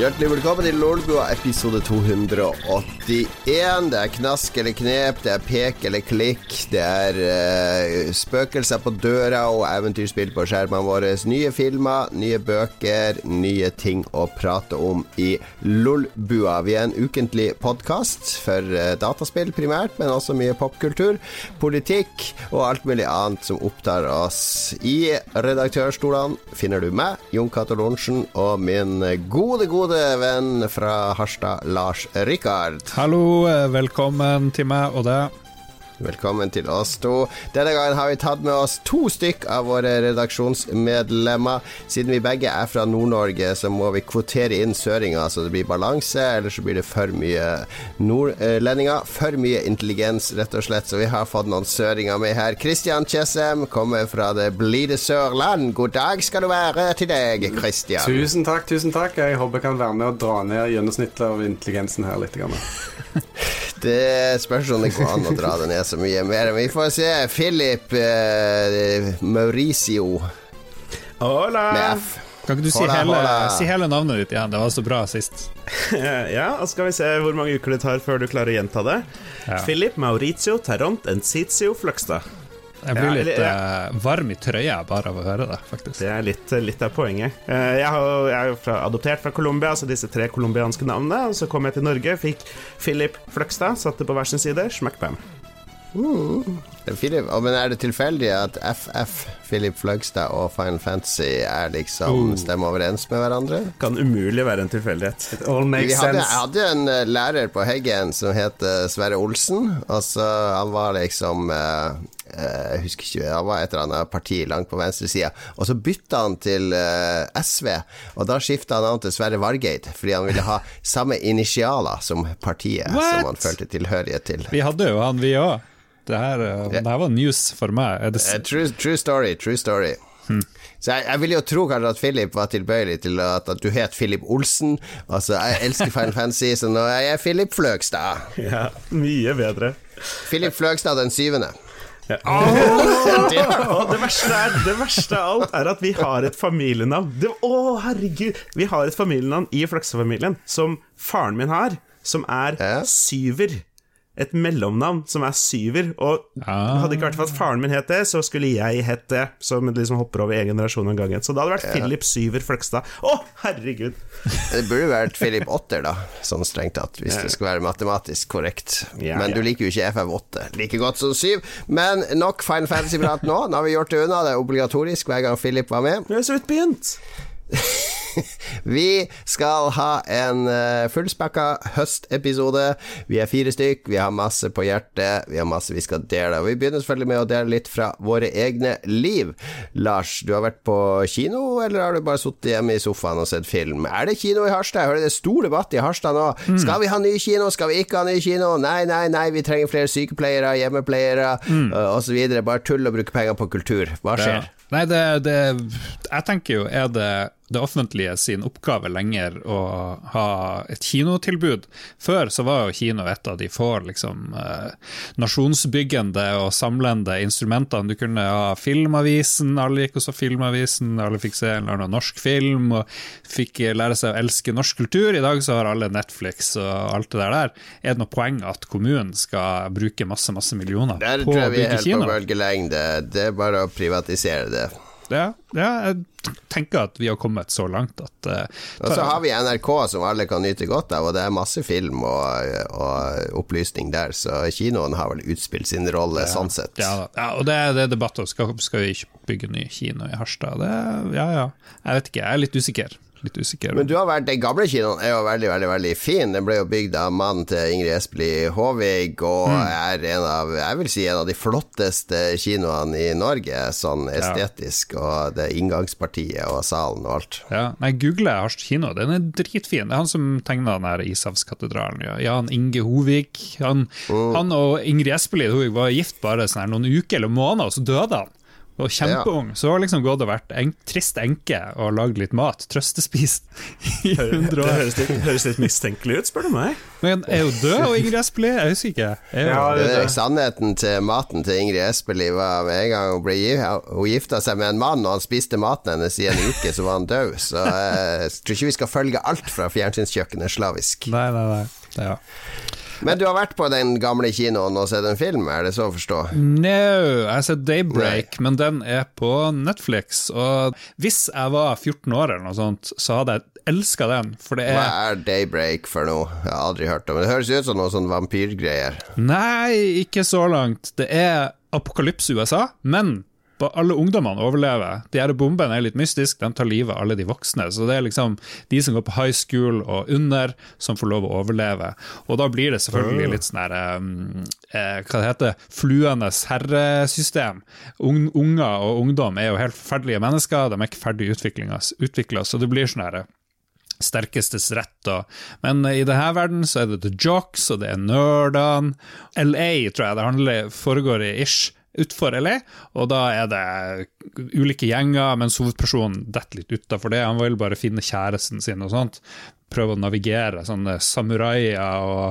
Hjertelig velkommen til Lolbua episode 281. Det er knask eller knep, det er pek eller klikk, det er uh, spøkelser på døra og eventyrspill på skjermene våre. Nye filmer, nye bøker, nye ting å prate om i Lolbua. Vi er en ukentlig podkast for uh, dataspill primært, men også mye popkultur, politikk og alt mulig annet som opptar oss. I redaktørstolene finner du meg, Jon Cato Lorentzen, og min gode, gode gode venn fra Harstad, Lars Rikard. Hallo, eh, velkommen til meg og deg. Velkommen til oss to. Denne gangen har vi tatt med oss to stykk av våre redaksjonsmedlemmer. Siden vi begge er fra Nord-Norge, så må vi kvotere inn søringer, så det blir balanse. Eller så blir det for mye nordlendinger. For mye intelligens, rett og slett. Så vi har fått noen søringer med her. Kristian Tjessem kommer fra det blide Sørland. God dag skal du være til deg, Kristian. Tusen takk, tusen takk. Jeg håper jeg kan være med å dra ned gjennomsnittet av intelligensen her litt. Det spørs om det går an å dra det ned så mye mer. Vi får se. Philip eh, Mauricio Hola. med F. Kan ikke du si, Hola, hele, hola. si hele navnet ditt igjen? Det var så bra sist. ja, og skal vi se hvor mange uker det tar før du klarer å gjenta det. Ja. Philip Mauricio Taront Enzizio Fløgstad. Jeg blir Ja, litt eller- eh, varm i trøya bare av å høre det, faktisk. Det er litt, litt av poenget. Eh, Jeg, har, jeg er jo fra, adoptert fra Colombia, altså disse tre colombianske navnene. Og så kom jeg til Norge, fikk Philip Fløgstad, satte på hver sin side, smack bam. Philip, oh, men er det tilfeldig at FF, Philip Fløgstad og Final Fantasy er liksom stemmer overens med hverandre? Kan umulig være en tilfeldighet. All Vi makes hadde, sense. jeg hadde en eh, lærer på Heggen som het eh, Sverre Olsen. Altså, han var liksom eh, Jeg husker ikke Han var et eller annet parti langt på venstresida. Og så bytta han til SV, og da skifta han navn til Sverre Vargeid, fordi han ville ha samme initialer som partiet What? som han følte tilhørighet til. Vi hadde jo han, vi òg. Det her, eh, det her var news for meg. Er det, Eh, true, true story, true story. Så jeg, jeg vil jo tro kanskje at Philip var tilbøyelig til at, at du het Philip Olsen. Altså, jeg elsker Final Fantasy, så nå er jeg Philip Fløgstad. Ja, mye bedre. Philip Fløgstad den syvende. Og det verste, er, det verste av alt er at vi har et familienavn. Å, oh, herregud! Vi har et familienavn i Fløgstad-familien som faren min har, som er Ja. Syver. Et mellomnavn som er Syver. Og Ah. hadde det ikke vært for at faren min het det, så skulle jeg hett det. Som liksom hopper over en generasjon om gangen. Så da hadde det vært Philip Syver Fløgstad. Å, herregud! Det burde vært Philip Otter, da, sånn strengt tatt, hvis det skal være matematisk korrekt. Ja, Men du liker jo ikke FF8 like godt som 7. Men nok Final Fantasy-prat nå. Nå har vi gjort det unna. Det er obligatorisk hver gang Philip var med. Vi har så vidt begynt. Vi skal ha en uh, fullspekka høstepisode. Vi er fire stykk, vi har masse på hjertet, vi har masse vi skal dele. Og vi begynner selvfølgelig med å dele litt fra våre egne liv. Lars, du har vært på kino, eller har du bare sittet hjemme i sofaen og sett film? Er det kino i Harstad? Jeg hører det er stor debatt i Harstad nå. Skal vi ha ny kino? Skal vi ikke ha ny kino? Nei, nei, nei, vi trenger flere sykepleiere, hjemmepleiere mm. osv. Bare tull og bruke penger på kultur. Hva skjer? Ja. Nei, det, det Jeg tenker jo, er det det offentlige sin oppgave lenger å ha et kinotilbud? Før så var jo kino et av de få liksom, eh, nasjonsbyggende og samlende instrumentene. Du kunne ha Filmavisen, alle gikk og så Filmavisen, alle fikk se en eller annen norsk film og fikk lære seg å elske norsk kultur. I dag så har alle Netflix og alt det der. Er det noe poeng at kommunen skal bruke masse, masse millioner Der på tror jeg vi er bygge helt på kino? bølgelengde. Det er bare å privatisere det. Ja, ja, jeg tenker at vi har kommet så langt at uh, Og så har vi NRK som alle kan nyte godt av, og det er masse film og, og opplysning der, så kinoen har vel utspilt sin rolle sånn sett. ja, ja, og det, er- det er debatter. Skal, skal vi ikke bygge ny kino i Harstad? Det, ja, ja. Jeg vet ikke, jeg er litt usikker. Litt usikker. Men du har vært, den gamle kinoen er jo veldig, veldig veldig fin. Den ble jo bygd av mannen til Ingrid Espelid Håvig, og er en av, jeg vil si, en av de flotteste kinoene i Norge, sånn estetisk, og det inngangspartiet og salen og alt. ja, nei, Google Harst kino, den er dritfin. Det er han som tegna den her Ishavskatedralen. Ja. Jan Inge Hovig. Han, han og Ingrid Espelid Hovig var gift bare sånn her noen uker eller måneder, og så døde han. Og kjempeung. Så har liksom gått og vært en, trist enke og lagd litt mat. Trøstespist i Det 100 år. høres litt, høres litt mistenkelig ut, spør du meg. Men er hun død, og Ingrid Espelid? Jeg husker ikke. Er Ja, Det det, er Sannheten til maten til Ingrid Espelid var med en gang hun ble gift, Hun gifta seg med en mann, og han spiste maten hennes i en uke, så var han død. Så eh, jeg tror ikke vi skal følge alt fra fjernsynskjøkkenet slavisk. Nei, nei, nei. Ja. Men du har vært på den gamle kinoen og sett en film, er det så å forstå? No, jeg har sett Daybreak, men den er på Netflix. Og hvis jeg var 14 år eller noe sånt, så hadde jeg elska den, for det Hva er er Daybreak for noe? Jeg har aldri hørt om det. Det høres ut som noen sånn vampyrgreier. Nei, ikke så langt. Det er apokalypse USA, men alle ungdommene overlever. De her bombene er litt mystiske, de tar livet av alle de voksne. Så det er liksom de som går på high school og under, som får lov å overleve. Og da blir det selvfølgelig litt sånn her um, eh, Hva det heter Fluenes herresystem. Ung, unger og ungdom er jo helt forferdelige mennesker, de er ikke ferdig utvikla, så det blir sånn her sterkestes rett. Og, men i denne verden så er det The Jocks, og det er nerdene. LA, tror jeg det handler, foregår i ish utfor LA, og da er det ulike gjenger, mens hovedpersonen detter litt utafor det. Han vil bare finne kjæresten sin og sånt. Prøve å navigere sånne samuraier og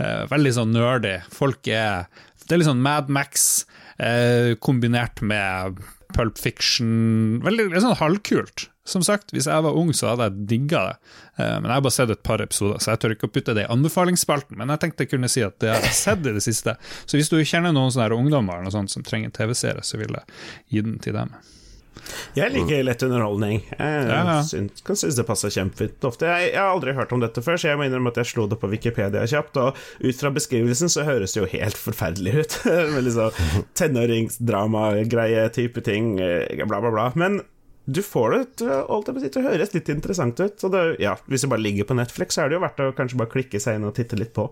eh, Veldig sånn nerdy. Folk er Det er litt sånn Mad Max eh, kombinert med Pulp Fiction. Veldig sånn halvkult. Som sagt, hvis jeg var ung, så hadde jeg digga det. Eh, Men jeg har bare sett et par episoder, så jeg tør ikke å putte det i anbefalingsspalten. Men jeg tenkte jeg kunne si at det har jeg sett i det siste. Så hvis du kjenner noen sånne ungdommer noe sånt som trenger TV-serie, så vil jeg gi den til dem. Jeg liker lett underholdning. Jeg Ja, ja. syns, kan synes det passer kjempefint ofte. Jeg, jeg har aldri hørt om dette før, så jeg må innrømme at jeg slo det på Wikipedia kjapt. Og ut fra beskrivelsen så høres det jo helt forferdelig ut. Veldig sånn tenåringsdrama-greie type ting, eh, bla, bla, bla. Men du får det til å høres litt interessant ut. Så det, ja, hvis det bare ligger på Netflix, så er det jo verdt å kanskje bare klikke seg inn og titte litt på.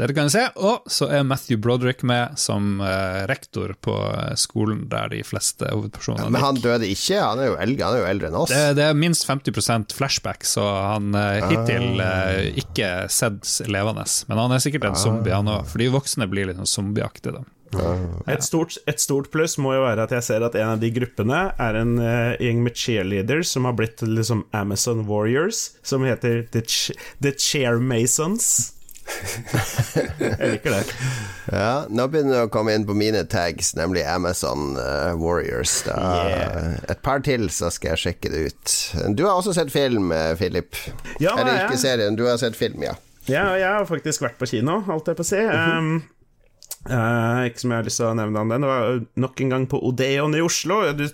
Dere kan se, Og så er Matthew Broderick med som uh, rektor på eh, skolen der de fleste hovedpersonene Men han døde ikke? Han er jo eldre, han er jo eldre enn oss. Det, det er minst 50% flashback, så han uh, hittil uh, ikke sett levende. Men han er sikkert en zombie, han òg, for de voksne blir litt sånn zombieaktige. da. Et stort, et stort pluss må jo være at jeg ser at en av de gruppene er en uh, gjeng med cheerleaders som har blitt liksom Amazon Warriors, som heter The, Ch The Chair Masons. jeg liker det. Ja, nå begynner du å komme inn på mine tags, nemlig Amazon uh, Warriors. Yeah. Et par til, så skal jeg sjekke det ut. Du har også sett film, eh, Philip. Ja, Eller ikke ikke serien, du har sett film, ja. Ja, jeg har faktisk vært på kino, holdt jeg på å si. Um, uh, ikke som jeg har lyst til å nevne den. Det var nok en gang på Odeon i Oslo. Du,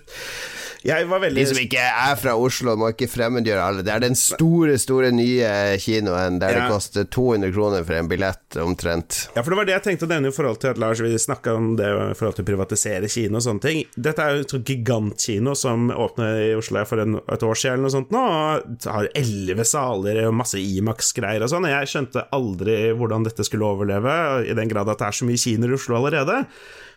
veldig De som ikke er fra Oslo, må ikke fremmedgjøre alle. Det er den store, store nye kinoen der det koster 200 kroner for en billett, omtrent. Ja, for det var det jeg tenkte å nevne i forhold til at Lars vi snakka om det i forhold til å privatisere kino og sånne ting. Dette er jo et gigantkino som åpnet i Oslo for en, et år siden eller noe sånt nå, og har elleve saler og masse Imax-greier og sånn. Jeg skjønte aldri hvordan dette skulle overleve, i den grad at det er så mye kinoer i Oslo allerede.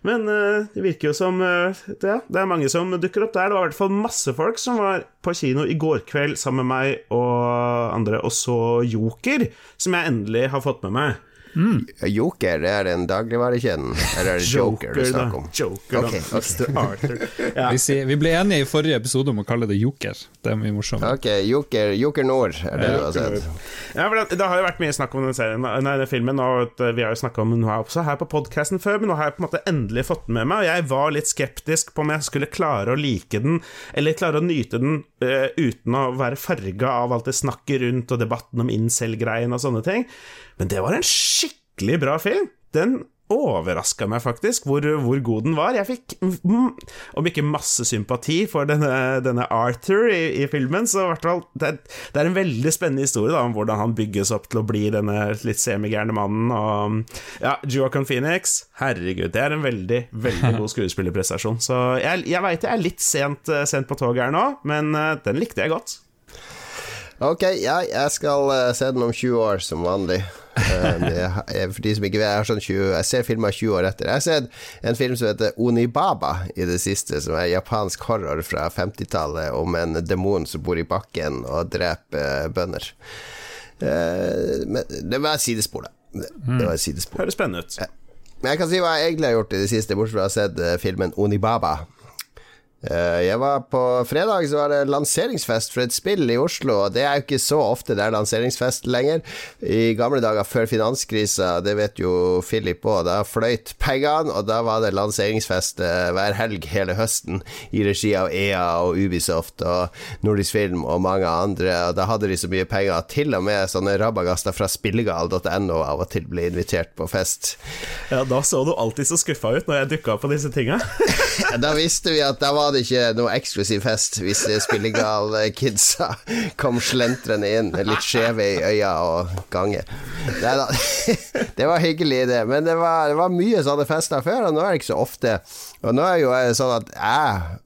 Men eh, det virker jo som eh, det, det er mange som dukker opp der. Det var i hvert fall masse folk som var på kino i går kveld sammen med meg og andre, og så Joker, som jeg endelig har fått med meg. Joker, det er den dagligvarekjeden? Eller er det Joker, du snakker om? Joker, da. Ok, ok. Mr. Arthur. Ja. Vi, sier, vi ble enige i forrige episode om å kalle det joker. Det er mye morsomt. Ok, Joker, Joker Nord er det du har sett. Ja, for det, det har jo vært mye snakk om den serien Nei, den filmen, og at vi har jo snakka om den her også her på podkasten før, men nå har jeg på en måte endelig fått den med meg, og jeg var litt skeptisk på om jeg skulle klare å like den, eller klare å nyte den uh, uten å være farga av alt det snakket rundt og debatten om incel-greien og sånne ting. Men det var en skikkelig bra film. Den overraska meg faktisk hvor, hvor god den var. Jeg fikk, mm, om ikke masse sympati for denne, denne Arthur i, i filmen, så i hvert fall det, det er en veldig spennende historie da, om hvordan han bygges opp til å bli denne litt semigærne mannen. Og ja, Joaquin Phoenix, herregud, det er en veldig, veldig god skuespillerprestasjon. Så jeg, jeg veit jeg er litt sent, eh, sent på toget her nå, men eh, den likte jeg godt. Ok, ja, jeg skal eh, se den om 20 år, som vanlig. Eh, det er- for de som ikke vet, jeg, sånn 20, jeg ser filmer 20 år etter. Jeg har sett en film som heter Onibaba i det siste, som er japansk horror fra 50-tallet om en demon som bor i bakken og dreper eh, bønder. Eh, men det var et sidespor, da. Det, det var et sidespor. Høres spennende ut. Men jeg kan si hva jeg egentlig har gjort i det siste, bortsett fra å ha sett filmen Onibaba. Eh, jeg var På fredag så var det lanseringsfest for et spill i Oslo, og det er jo ikke så ofte det er lanseringsfest lenger. I gamle dager før finanskrisa, det vet jo Philip òg, da fløyt pengene, og da var det lanseringsfest eh, hver helg hele høsten i regi av EA og Ubisoft og Nordisk Film og mange andre, og da hadde de så mye penger at til og med sånne rabagaster fra spillegal.no av og til ble invitert på fest. Ja, da så du alltid så skuffa ut når jeg dukka opp på disse tinga. da visste vi at da var det ikke noe eksklusiv fest hvis spillegale kidsa kom slentrende inn, litt skjeve i øya og gange. Det, det var hyggelig, det. Men det var, det var mye sånne fester før, og nå er det ikke så ofte. Og nå er jo sånn at jeg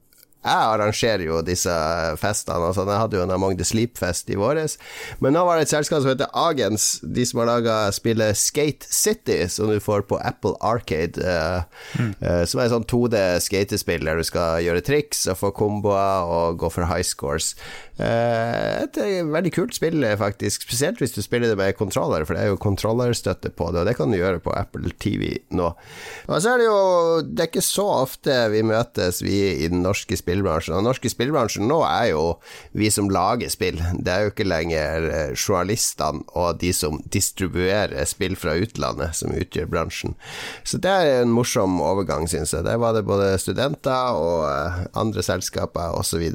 jeg arrangerer jo disse festene. Altså, jeg hadde jo en Among the Sleep-fest i våres. Men nå var det et selskap som heter Agens, de som har laga spillet Skate City, som du får på Apple Arcade. Uh, mm. uh, som er et sånn 2D-skatespill der du skal gjøre triks og få komboer og gå for high scores. Uh, et veldig kult spill, faktisk. Spesielt hvis du spiller det med kontroller, for det er jo kontrollerstøtte på det, og det kan du gjøre på Apple TV nå. Og så er det jo Det er ikke så ofte vi møtes, vi i den norske spillbransjen. Og den norske spillbransjen nå er jo vi som lager spill. Det er jo ikke lenger eh, journalistene og de som distribuerer spill fra utlandet, som utgjør bransjen. Så det er en morsom overgang, syns jeg. Der var det både studenter og eh, andre selskaper osv.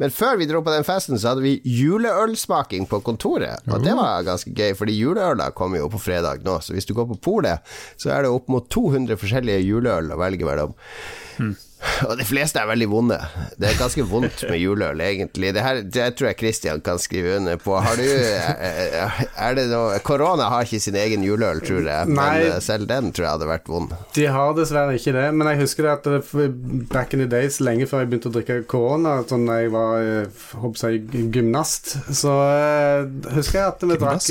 Men før vi dro på den festen, så hadde vi juleølsmaking på kontoret. Og det var ganske gøy, fordi juleøla kommer jo på fredag nå. Så hvis du går på polet, så er det opp mot 200 forskjellige juleøl å velge mellom. Hmm. Og de fleste er veldig vonde. Det er ganske vondt med juleøl, egentlig. Det, her, det tror jeg Christian kan skrive under på. Har du Er det noe Korona har ikke sin egen juleøl, tror jeg, men Nei, eh, selv den tror jeg hadde vært vond. De har dessverre ikke det, men jeg husker det at back in the days, lenge før jeg begynte å drikke korona, sånn da jeg var håper eh, jeg, gymnast, så husker jeg at vi drakk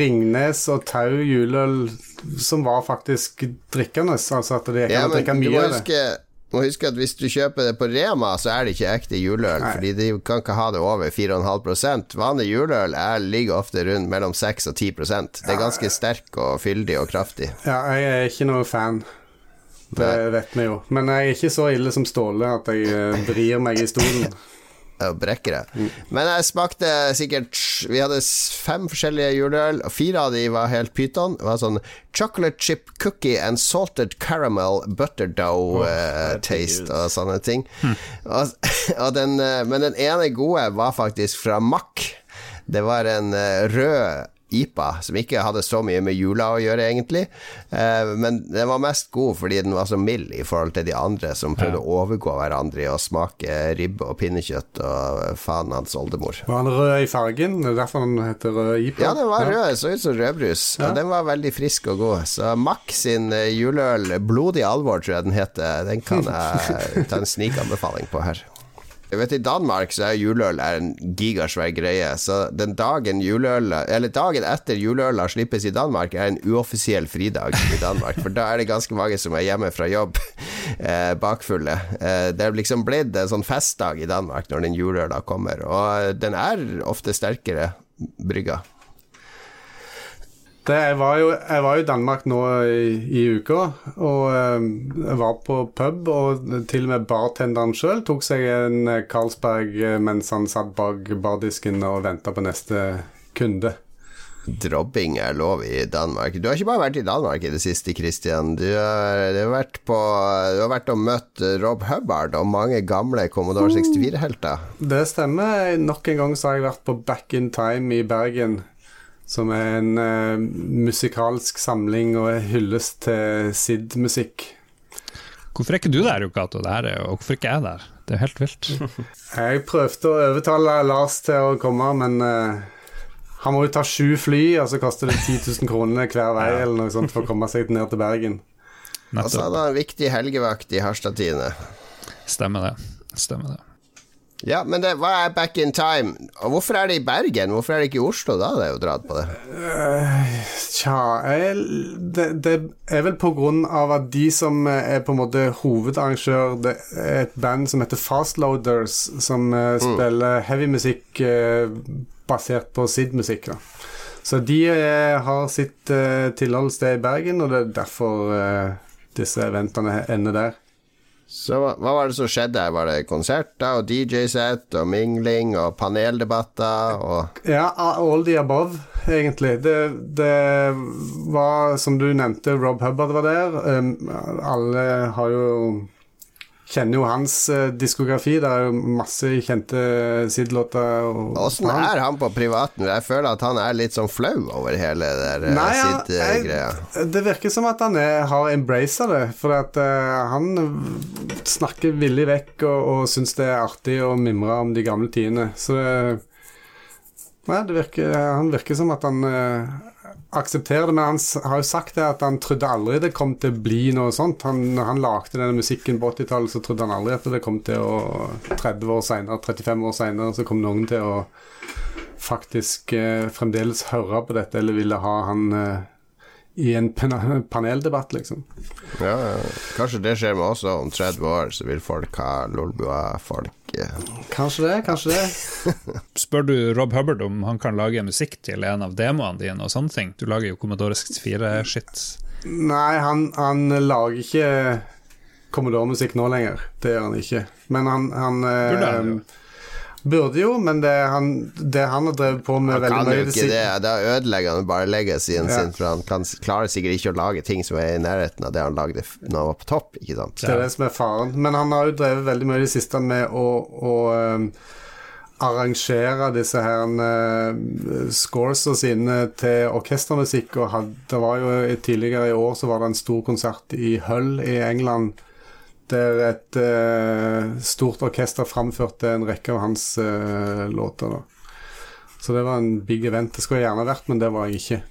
Ringnes og Tau juleøl som var faktisk drikkende. Altså at det gikk an å drikke mye av det må huske at hvis du kjøper det på Rema, så er det ikke ekte juleøl. Nei. Fordi de kan ikke ha det over 4,5% Vanlig juleøl er, ligger ofte rundt mellom 6 og 10% Det er ganske sterk og fyldig og kraftig. Ja, jeg er ikke noe fan. Det vet vi jo. Men jeg er ikke så ille som Ståle at jeg eh, vrir meg i stolen. og brekker det. Mm. Men jeg smakte sikkert Vi hadde fem forskjellige juleøl, og fire av de var helt pyton. Det var sånn chocolate chip cookie and salted caramel butter dough oh, uh, taste og sånne ting. Mm. Og, og den, uh, men den ene gode var faktisk fra Mack. Det var en uh, rød IPA, som ikke hadde så mye med jula å gjøre, egentlig. Eh, men den var mest god fordi den var så mild i forhold til de andre som prøvde ja. å overgå hverandre i å smake ribbe og pinnekjøtt og faen hans oldemor. Var den rød i fargen? Det er derfor den heter rød IPA? Ja, den var rød. Så ut som rødbrus. Ja. Og den var veldig frisk og god. Så Mack sin eh, juleøl, Blodig alvor, tror jeg den heter, den kan jeg ta en snikanbefaling på her. Vet I Danmark så er juleøl en gigasvær greie. Så den dagen juleøl Eller dagen etter juleøla slippes i Danmark, er en uoffisiell fridag i Danmark. For da er det ganske mange som er hjemme fra jobb eh, bakfulle. Eh, det er liksom blitt en sånn festdag i Danmark når den juleøla kommer. Og den er ofte sterkere brygga. Det, jeg, var jo, jeg var i Danmark nå i, i uka, og eh, jeg var på pub. Og til og med bartenderen sjøl tok seg en Carlsberg eh, mens han satt bak bardisken og venta på neste kunde. Drobbing er lov i Danmark. Du har ikke bare vært i Danmark i det siste, Christian. Du har, du har, vært, på, du har vært og møtt Rob Hubbard og mange gamle Commodore 64-helter. Det stemmer. Nok en gang så har jeg vært på Back in Time i Bergen som er en uh, musikalsk samling og hyllest til SID-musikk. Hvorfor er ikke du der, Jokato? Og hvorfor ikke jeg der? Det er helt vilt. jeg prøvde å overtale Lars til å komme, men uh, han må jo ta sju fly, og så koster det 10 000 kroner hver vei eller noe sånt for å komme seg ned til Bergen. Og så er det en viktig helgevakt i Harstad-Tine. Stemmer det. Stemmer det. Ja, men det, hva er back in time? Og hvorfor er det i Bergen? Hvorfor er det ikke i Oslo? Da hadde jeg jo dratt på det. Uh, tja jeg, det, det, er vel på grunn av at de som er på en måte hovedarrangør Det er et band som heter Fastloaders, som uh, mm. spiller heavymusikk uh, basert på SID-musikk. Så de har sitt tilholdssted i Bergen, og det er derfor disse eventene ender der. Så hva, hva var det som skjedde her? Var det konserter og DJ-sett og mingling og paneldebatter og Ja, all the above, egentlig. Det, det var, som du nevnte, Rob Hubbard var der. Um, alle har jo Kjenner jo hans uh, diskografi. Det er jo masse kjente Sid-låter. Åssen er han på privaten? Jeg føler at han er litt sånn flau over hele det Nei, Sid-greia. Det virker som at han er, har embracet det. For at uh, han snakker villig vekk og, og syns det er artig å mimre om de gamle tidene. Så det Nei, det virker, han virker som at han uh, aksepterer det, men han har jo sagt det at han trodde aldri det kom til å bli noe sånt. Han, når han lagde denne musikken på 80-tallet, så trodde han aldri at det kom til å 30 år senere, 35 år senere, så kom noen til å faktisk eh, fremdeles høre på dette, eller ville ha han eh, i en paneldebatt, liksom. Ja, Kanskje det skjer med oss om 30 år, så vil folk ha Lolbua-folk. Kanskje det, kanskje det. Spør du Rob Hubbard om han kan lage musikk til en av demoene dine og sånne ting? Du lager jo Commodore 64-shit. Nei, han, han lager ikke Commodore-musikk nå lenger. Det gjør han ikke. Men han, han Burde han jo. Burde jo, men det han, det han har drevet på med Han veldig mye jo i det ikke det. Da ødelegger han bare legacyen Ja. sin, for han kan, klarer sikkert ikke å lage ting som er i nærheten av det han lagde når han var på topp, ikke sant? Det er det som er faren. Men han har jo drevet veldig mye i det siste med å, å um, arrangere disse her uh, scoresa sine til orkestermusikk. Og had, det var jo tidligere i år så var det en stor konsert i Hull i England. Der et uh, stort orkester framførte en rekke av hans uh, låter. Da. Så det var en big event. Det skulle jeg gjerne vært, men det var jeg ikke.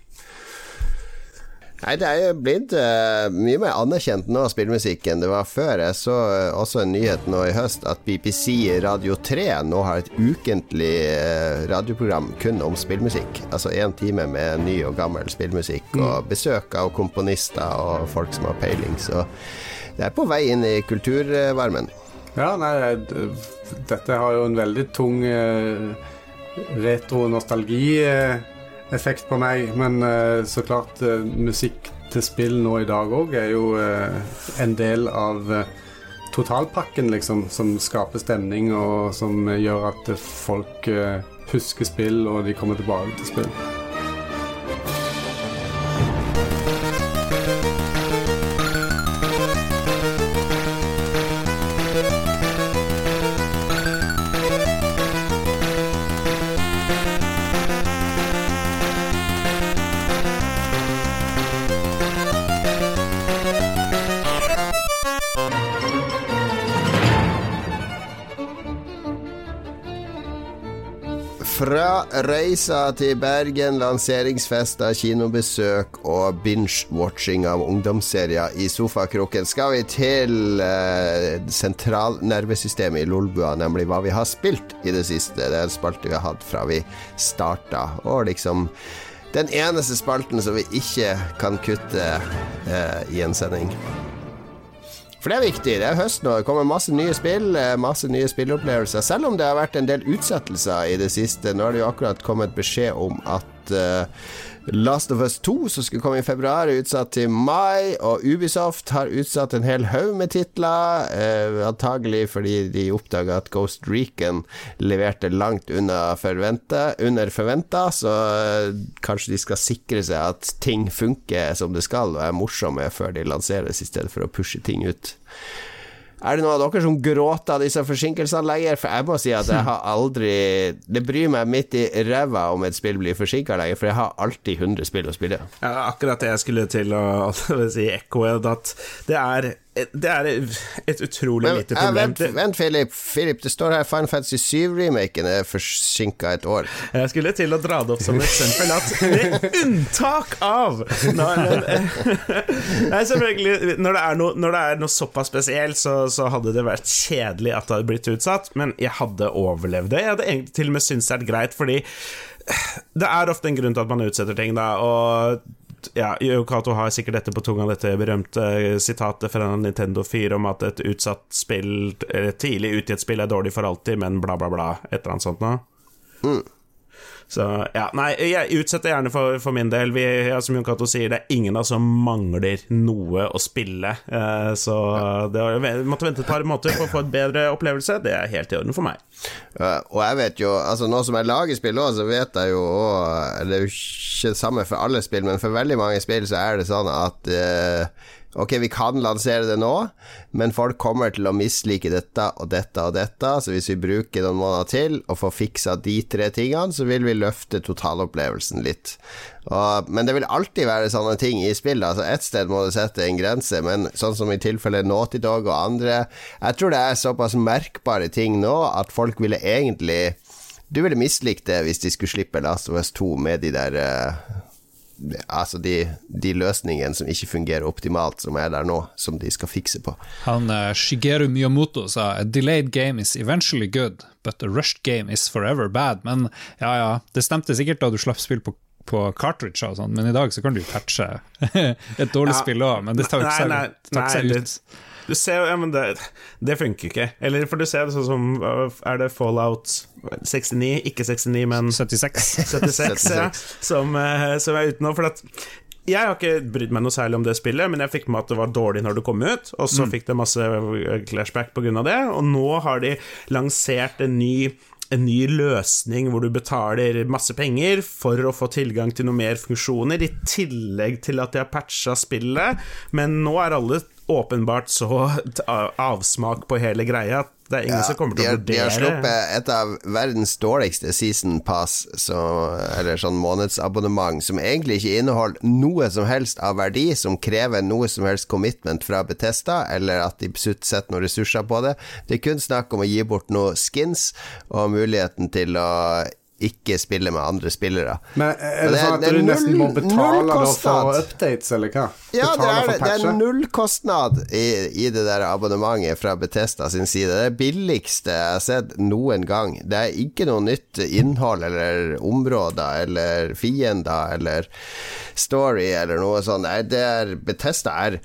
Nei, det er jo blitt uh, mye mer anerkjent nå, spillmusikk, enn det var før. Jeg så uh, også en nyhet nå i høst at BBC Radio 3 nå har et ukentlig uh, radioprogram kun om spillmusikk. Altså én time med ny og gammel spillmusikk, og besøk av komponister og folk som har peiling. Så det er på vei inn i kulturvarmen. Ja, nei, dette har jo en veldig tung eh, retro-nostalgi-effekt på meg. Men eh, så klart, eh, musikk til spill nå i dag òg er jo en del av totalpakken, liksom, som skaper stemning, og som gjør at folk husker spill, og de kommer tilbake til spill. Reisa til Bergen, lanseringsfester, kinobesøk og binge-watching av ungdomsserier i sofakroken, skal vi til eh, sentralnervesystemet i Lolbua, nemlig hva vi har spilt i det siste. Det er en spalte vi har hatt fra vi starta, og liksom den eneste spalten som vi ikke kan kutte eh, i en sending. For det er viktig. Det er høst nå. Det kommer masse nye spill, eh, masse nye spillopplevelser. Selv om det har vært en del utsettelser i det siste. Nå har det jo akkurat kommet beskjed om at eh, Last of Us 2, som skulle komme i februar, er utsatt til mai. Og Ubisoft har utsatt en hel haug med titler. eh, antagelig fordi de oppdaga at Ghost Recon leverte langt unna forventa, under forventa. Så eh, kanskje de skal sikre seg at ting funker som det skal, og er morsomme før de lanseres, i stedet for å pushe ting ut. Er det noen av dere som gråter av disse forsinkelsene? For jeg må si at jeg har aldri Det bryr meg midt i ræva om et spill blir forsinka lenger, for jeg har alltid 100 spill å spille. Ja, akkurat det jeg skulle til å, å si ekkoet, at det er, det er et utrolig Men, lite problem. vent, vent Philip. Philip, det står her Final Fantasy 7-remaken er forsinka et år. Jeg skulle til å dra det opp som eksempel at med unntak av når, Nei, selvfølgelig Når det er noe, det er noe såpass spesielt, så, så hadde det vært kjedelig at det hadde blitt utsatt, men jeg hadde overlevd det. Jeg hadde egentlig til og med syntes det er greit, fordi det er ofte en grunn til at man utsetter ting, da, og ja, Yokato har sikkert dette på tunga, dette berømte sitatet fra Nintendo 4 om at et utsatt spill, tidlig utgitt spill er dårlig for alltid, men bla, bla, bla. Et eller annet sånt noe. Så ja, nei, jeg utsetter gjerne for, for min del. Vi, ja, som Jon Cato sier, det er ingen av oss som mangler noe å spille. Eh, så det å måtte vente et par måneder for å få et bedre opplevelse, det er helt i orden for meg. Uh, og jeg vet jo, altså nå som jeg lager spill òg, så vet jeg jo òg Det er jo ikke det samme for alle spill, men for veldig mange spill så er det sånn at uh, Ok, vi kan lansere det nå, men folk kommer til å mislike dette og dette og dette, så hvis vi bruker noen måneder til og får fiksa de tre tingene, så vil vi løfte totalopplevelsen litt. Og, men det vil alltid være sånne ting i spillet. Altså Ett sted må du sette en grense, men sånn som i tilfelle Naughty Dog og andre Jeg tror det er såpass merkbare ting nå at folk ville egentlig Du ville mislikt det hvis de skulle slippe Last of Us 2 med de der uh, Altså de, de, løsningene som ikke fungerer optimalt, som er der nå, som de skal fikse på. Han uh, Shigeru Miyamoto sa a delayed game is eventually good, but a rushed game is forever bad. Men ja, ja, det stemte sikkert da du slapp spill på, på cartridge og sånn, men i dag så kan du patche et dårlig ja, spill òg, men det tar jo ikke seg ut. Du ser jo, ja, men det, det, funker ikke. Eller for du ser det sånn som Er det Fallout 69? Ikke 69, men 76. 76, ja, som, eh, som er ute nå. For at jeg har ikke brydd meg noe særlig om det spillet, men jeg fikk med at det var dårlig når det kom ut, og så mm. fikk det masse clashback pga. det, og nå har de lansert en ny en ny løsning hvor du betaler masse penger for å få tilgang til noe mer funksjoner, i tillegg til at de har patcha spillet, men nå er alle åpenbart så avsmak på hele greia at det er ingen ja, som kommer til å vurdere De har sluppet et av verdens dårligste season pass, så, eller sånn månedsabonnement, som egentlig ikke inneholder noe som helst av verdi, som krever noe som helst commitment fra Betesta, eller at de setter noen ressurser på det. Det er kun snakk om å gi bort noen skins og muligheten til å ikke spille med andre spillere. Men Er det, sånn at du nesten må betale for updates, eller hva? Ja, det er, det er nullkostnad i, i det der abonnementet fra Betesta sin side. Det er det billigste jeg har sett noen gang. Det er ikke noe nytt innhold eller områder eller fiender eller story eller noe sånt. Det er Betesta er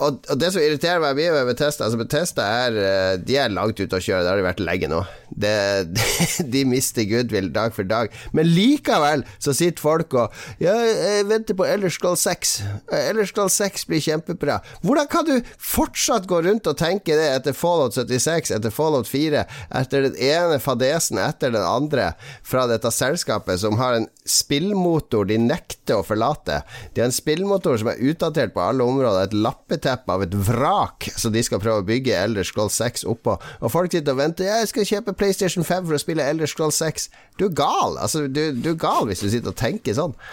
og, og, det som irriterer meg mye med Bethesda altså Bethesda er eh, De er langt ute å kjøre, det har de vært lenge nå. Det, de, de, mister goodwill dag for dag. Men likevel så sitter folk og Ja, jeg venter på Ellers skal 6. Ellers skal 6 bli kjempebra. Hvordan kan du fortsatt gå rundt og tenke det etter Fallout 76, etter Fallout 4, etter den ene fadesen etter den andre fra dette selskapet som har en spillmotor de nekter å forlate? De har en spillmotor som er utdatert på alle områder, et lappeteppe bakteppe av et vrak Så de skal prøve å bygge Elder Scroll 6 oppå. Og folk sitter og venter. 'Jeg skal kjøpe PlayStation 5 for å spille Elder Scroll 6'. Du er gal! Altså, du, du er gal hvis du sitter og tenker sånn.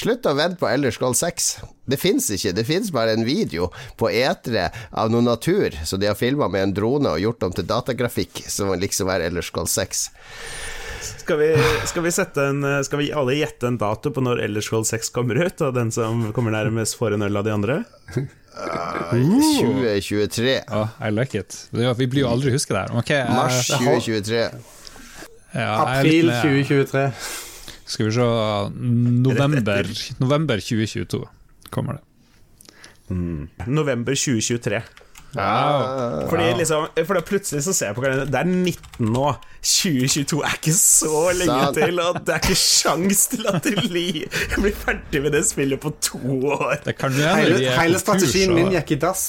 Slutt å vente på Elder Scroll 6. Det fins ikke. Det fins bare en video på etere av noe natur, så de har filma med en drone og gjort om til datagrafikk, som liksom er Elder Scroll 6. Skal vi, skal vi, en, skal vi alle gjette en dato på når Elderscroll 6 kommer ut, og den som kommer nærmest, får en øl av de andre? Uh, 2023. Oh, I like it. Vi blir jo aldri huske det her. Okay, uh, Mars 2023. Ja, April 2023. Skal vi se November, november 2022 kommer det. Mm. November 2023. Wow. Fordi liksom For da plutselig så ser jeg på kalenderen, det er 19 nå. 2022 er ikke så lenge Sand. til, og det er ikke sjans til at Li blir ferdig med det spillet på to år. Det kan jo hele, hele strategien min gikk i dass.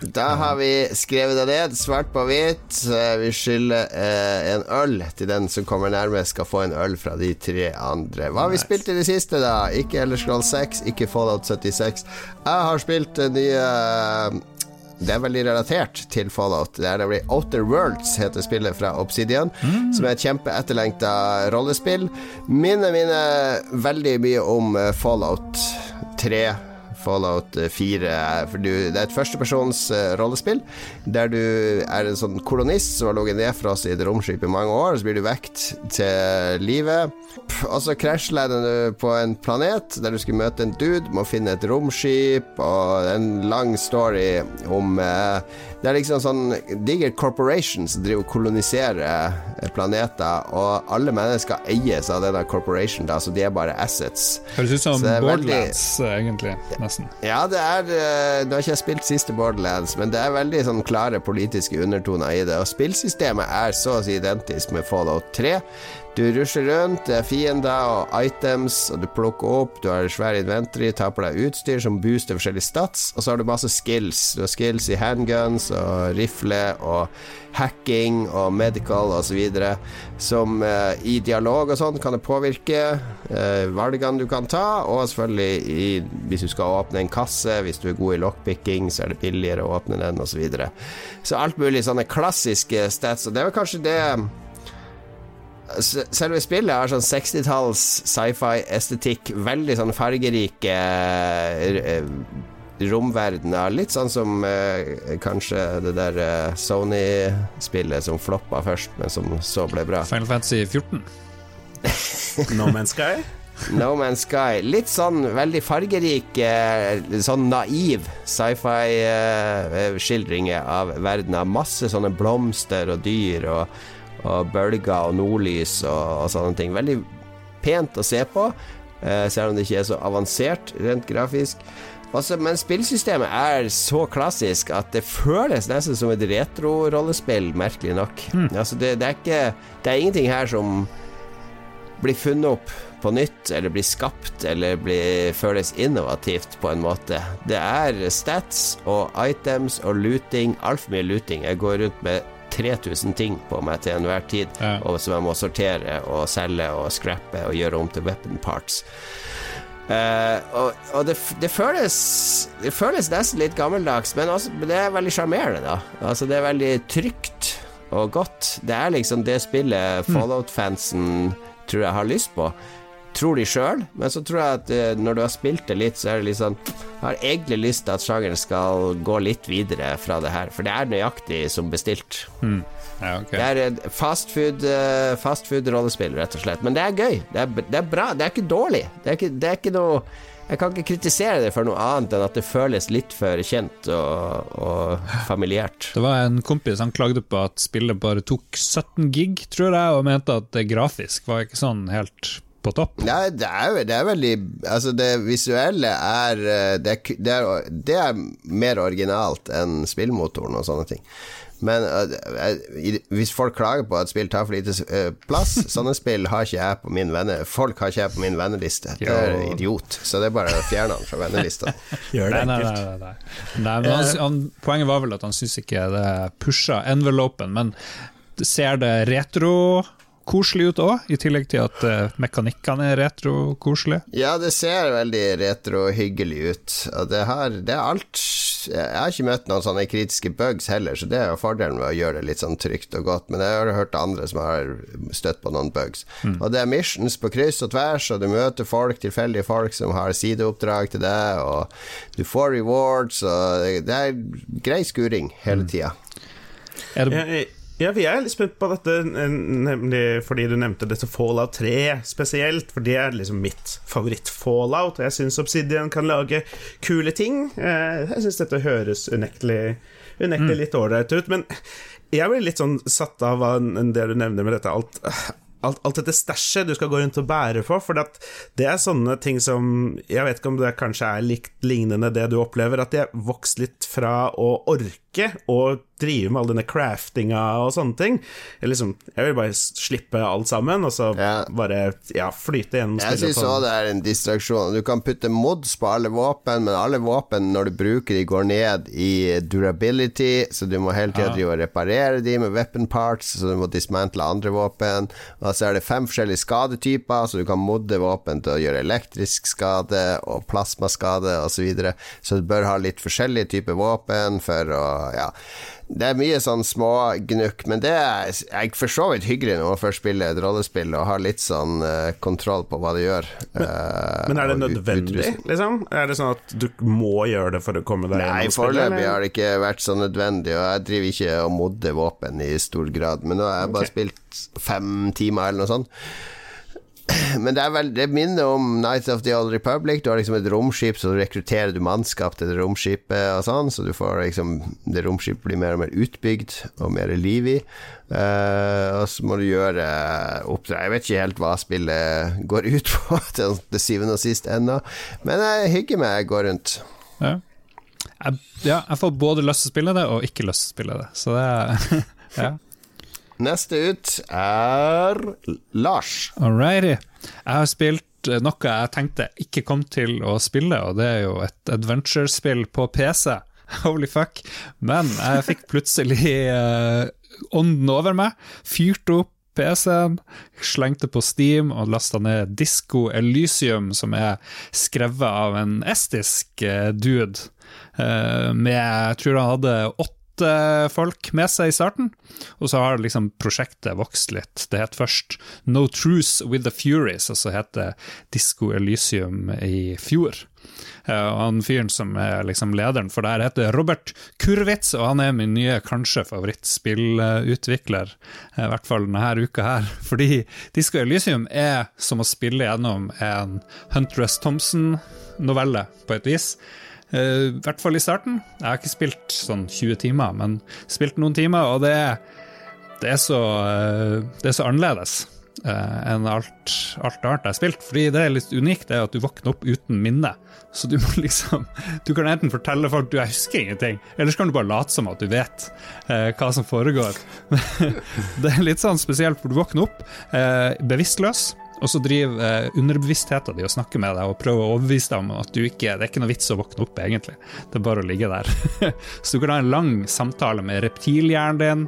Da har vi skrevet det ned, svart på hvitt. Vi skylder eh, en øl til den som kommer nærmest, skal få en øl fra de tre andre. Hva har vi spilt i det siste, da? Ikke Ellers Scroll 6, ikke Fallout 76. Jeg har spilt det nye det er veldig relatert til Fallout. Det er nemlig Outer Worlds, heter spillet fra Obsidian, mm. som er et kjempeetterlengta rollespill. Minner mine veldig mye om eh, Fallout 3 Fallout 4. For du, det er et førstepersons uh, rollespill der du er en sånn kolonist som har ligget nedfrosset i et romskip i mange år, så blir du vekt til livet. Og så krasjlander du på en planet der du skal møte en dude, må finne et romskip, og en lang story om uh, Det er liksom sånn diger corporation som driver og koloniserer eh, planeter, og alle mennesker eies av denne corporation, da, så de er bare assets. Høres ut som Borderlands, veldig... egentlig. nesten. Ja, det er eh, Nå har ikke jeg spilt siste Borderlands, men det er veldig sånn klare politiske undertoner i det. Og spillsystemet er så å si identisk med Fallout 3. Du rusher rundt, det er fiender og items, og du plukker opp, du har svær inventory, tar på deg utstyr som booster forskjellige stats, og så har du masse skills. Du har skills i handguns og rifle og hacking og medical osv. som eh, i dialog og sånn kan det påvirke eh, valgene du kan ta, og selvfølgelig i, hvis du skal åpne en kasse, hvis du er god i lockpicking, så er det billigere å åpne den osv. Så, videre. så alt mulig sånne klassiske stats, og det er vel kanskje det Selve spillet har sånn 60-talls sci-fi-estetikk. Veldig sånn fargerike eh, romverdener. Litt sånn som eh, kanskje det der eh, Sony-spillet som floppa først, men som så ble bra. Final Fantasy 14. no Man's Sky? No Man's Sky. Litt sånn veldig fargerik, eh, sånn naiv sci-fi-skildringer eh, av verdener. Masse sånne blomster og dyr og og bølger og nordlys og, og sånne ting. Veldig pent å se på, eh, selv om det ikke er så avansert rent grafisk. Også, men spillsystemet er så klassisk at det føles nesten som et retro-rollespill, merkelig nok. Mm. Altså, det, det, er ikke, det er ingenting her som blir funnet opp på nytt, eller blir skapt, eller blir, føles innovativt på en måte. Det er stats og items og looting. Altfor mye looting. Jeg går rundt med 3000 ting på meg til enhver tid, ja. og som jeg må sortere og selge og scrappe og gjøre om til weapon parts. Uh, og, og det, det, føles Det føles nesten litt gammeldags, men også, det er veldig sjarmerende, da. Altså, det er veldig trygt og godt. Det er liksom det spillet. Fallout-fansen tror jeg har lyst på tror de sjøl, men så tror jeg at uh, når du har spilt det litt, så er det litt sånn Jeg har egentlig lyst til at sjangeren skal gå litt videre fra det her, for det er nøyaktig som bestilt. Mm. Ja, okay. Det er fastfood fast rollespill, rett og slett. Men det er gøy. Det er, det er, bra. Det er ikke dårlig. Det er ikke, det er ikke noe jeg kan ikke kritisere det for noe annet enn at det føles litt for kjent og, og familiært. Det var en kompis han klagde på at spillet bare tok 17 gig, tror jeg, og mente at det grafisk var ikke sånn helt på topp? Nei, det er, det er veldig Altså, det visuelle er det det, det er det, er mer originalt enn spillmotoren og sånne ting. Men uh, hvis folk klager på at spill tar for lite plass Sånne spill har ikke jeg på min venner Folk har ikke jeg på min venneliste. Det er idiot. Så det er bare å fjerne han fra vennelista. Gjør det nei, nei, nei, nei. Han, han, poenget var vel at han syns ikke det pusha envelopen, men ser det retro koselig ut òg, i tillegg til at uh, mekanikkene er retro-koselige. Ja, det ser veldig retro-hyggelig ut. Og det, her, det er alt Jeg har ikke møtt noen sånne kritiske bugs heller, så det er jo fordelen med å gjøre det litt sånn trygt og godt. Men jeg har hørt andre som har støtt på noen bugs. Mm. Og det er missions på kryss og tvers, og du møter folk, tilfeldige folk som har sideoppdrag til deg, og du får rewards, og det er grei skuring hele tida. Mm. Er det ja, vi er litt spent på dette, nemlig fordi du nevnte dette Fallout 3 spesielt. For det er liksom mitt favoritt-fallout. Og jeg syns Obsidian kan lage kule ting. Eh, jeg syns dette høres unektelig, unektelig mm. litt ålreit ut. Men jeg blir litt sånn satt av det du nevner med dette alt alt, alt dette stæsjet du skal gå rundt og bære på. For det er sånne ting som Jeg vet ikke om det kanskje er likt lignende det du opplever, at de har vokst litt fra å orke og drive med all denne craftinga og sånne ting. Jeg, liksom, jeg vil bare slippe alt sammen, og så ja. bare ja, flyte gjennom spillet. Jeg syns òg det er en distraksjon. Du kan putte mods på alle våpen, men alle våpen, når du bruker de, går ned i durability, så du må hele tida ja. reparere de med weapon parts, så du må dismantle andre våpen. Og så er det fem forskjellige skadetyper, så du kan modde våpen til å gjøre elektrisk skade og plasmaskade osv. Så, videre. så du bør ha litt forskjellige typer våpen for å Ja det er mye sånn smågnukk, men det er jeg for så vidt hyggelig når man først spiller et rollespill og har litt sånn uh, kontroll på hva det gjør. Men, uh, men er det nødvendig, liksom? Er det sånn at du må gjøre det for å komme deg gjennom spillet? Nei, foreløpig har det ikke vært så nødvendig, og jeg driver ikke og modder våpen i stor grad, men nå har jeg bare okay. spilt fem timer eller noe sånt. men det er vel Det minner om Nights of the Old Republic. Du har liksom et romskip, så rekrutterer du mannskap til det romskipet og sånn, så du får liksom Det romskipet blir mer og mer utbygd og mer liv i. Uh, og så må du gjøre oppdrag Jeg vet ikke helt hva spillet går ut på til, det syvende og sist ennå, men jeg hygger meg, jeg går rundt. Ja. Jeg, ja, jeg får både lyst til å spille det og ikke lyst til å spille det, så det er ja. Neste ut er Lars. Alrighty. Jeg har spilt eh, noe jeg tenkte ikke kom til å spille, og det er jo et adventure-spill på PC. Holy fuck. Men jeg fikk plutselig uh, ånden over meg, fyrte opp PC-en, slengte på Steam og lasta ned Disco Elysium, som er skrevet av en estisk uh, dude. Uh, med Jeg tror han hadde åtte folk med seg i starten, og så har liksom prosjektet vokst litt. Det het først No Truce With The Furies, og så het det Disco Elysium i fjor. Og han fyren som er liksom lederen for det her, heter Robert Kurwitz, og han er min nye kanskje favorittspillutvikler, i hvert fall denne uka her. Fordi Disco Elysium er som å spille gjennom en Huntress Thompson-novelle, på et vis. Uh, I hvert fall i starten. Jeg har ikke spilt sånn 20 timer, men spilt noen timer, og det det er, så, uh, det er så, annerledes uh, enn alt, alt, annet jeg har spilt. Fordi det er litt unikt, det er at du våkner opp uten minne. Så du må liksom Du kan enten fortelle folk du husker ingenting, eller så kan du bare late som at du vet hva som foregår. det er litt sånn spesielt, for du våkner opp bevisstløs. Og så driver eh, underbevisstheten din og snakker med deg og prøver å overbevise deg om at du ikke, det er ikke noe vits å våkne opp, egentlig. Det er bare å ligge der. så du kan ha en lang samtale med reptilhjernen din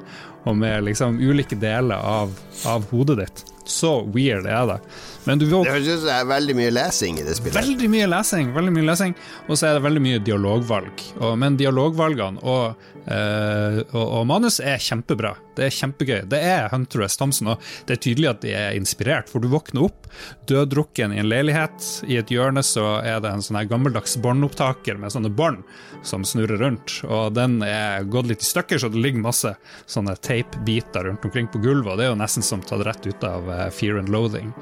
og med liksom ulike deler av, av hodet ditt. Så weird er det. Men du vil... Det høres ut som det er veldig mye lesing i det spillet. Veldig mye lesing, veldig mye lesing. Og så er det veldig mye dialogvalg. Og, men dialogvalgene og, øh, og, og, manus er kjempebra. Det er kjempegøy. Det er Hunter S. Thompson, og det er tydelig at de er inspirert. For du våkner opp døddrukken i en leilighet. I et hjørne så er det en sånn her gammeldags båndopptaker med sånne bånd som snurrer rundt. Og den er gått litt i stykker, så det ligger masse sånne teipbiter rundt omkring på gulvet. Og det er jo nesten som tatt rett ut av uh, Fear and Loathing.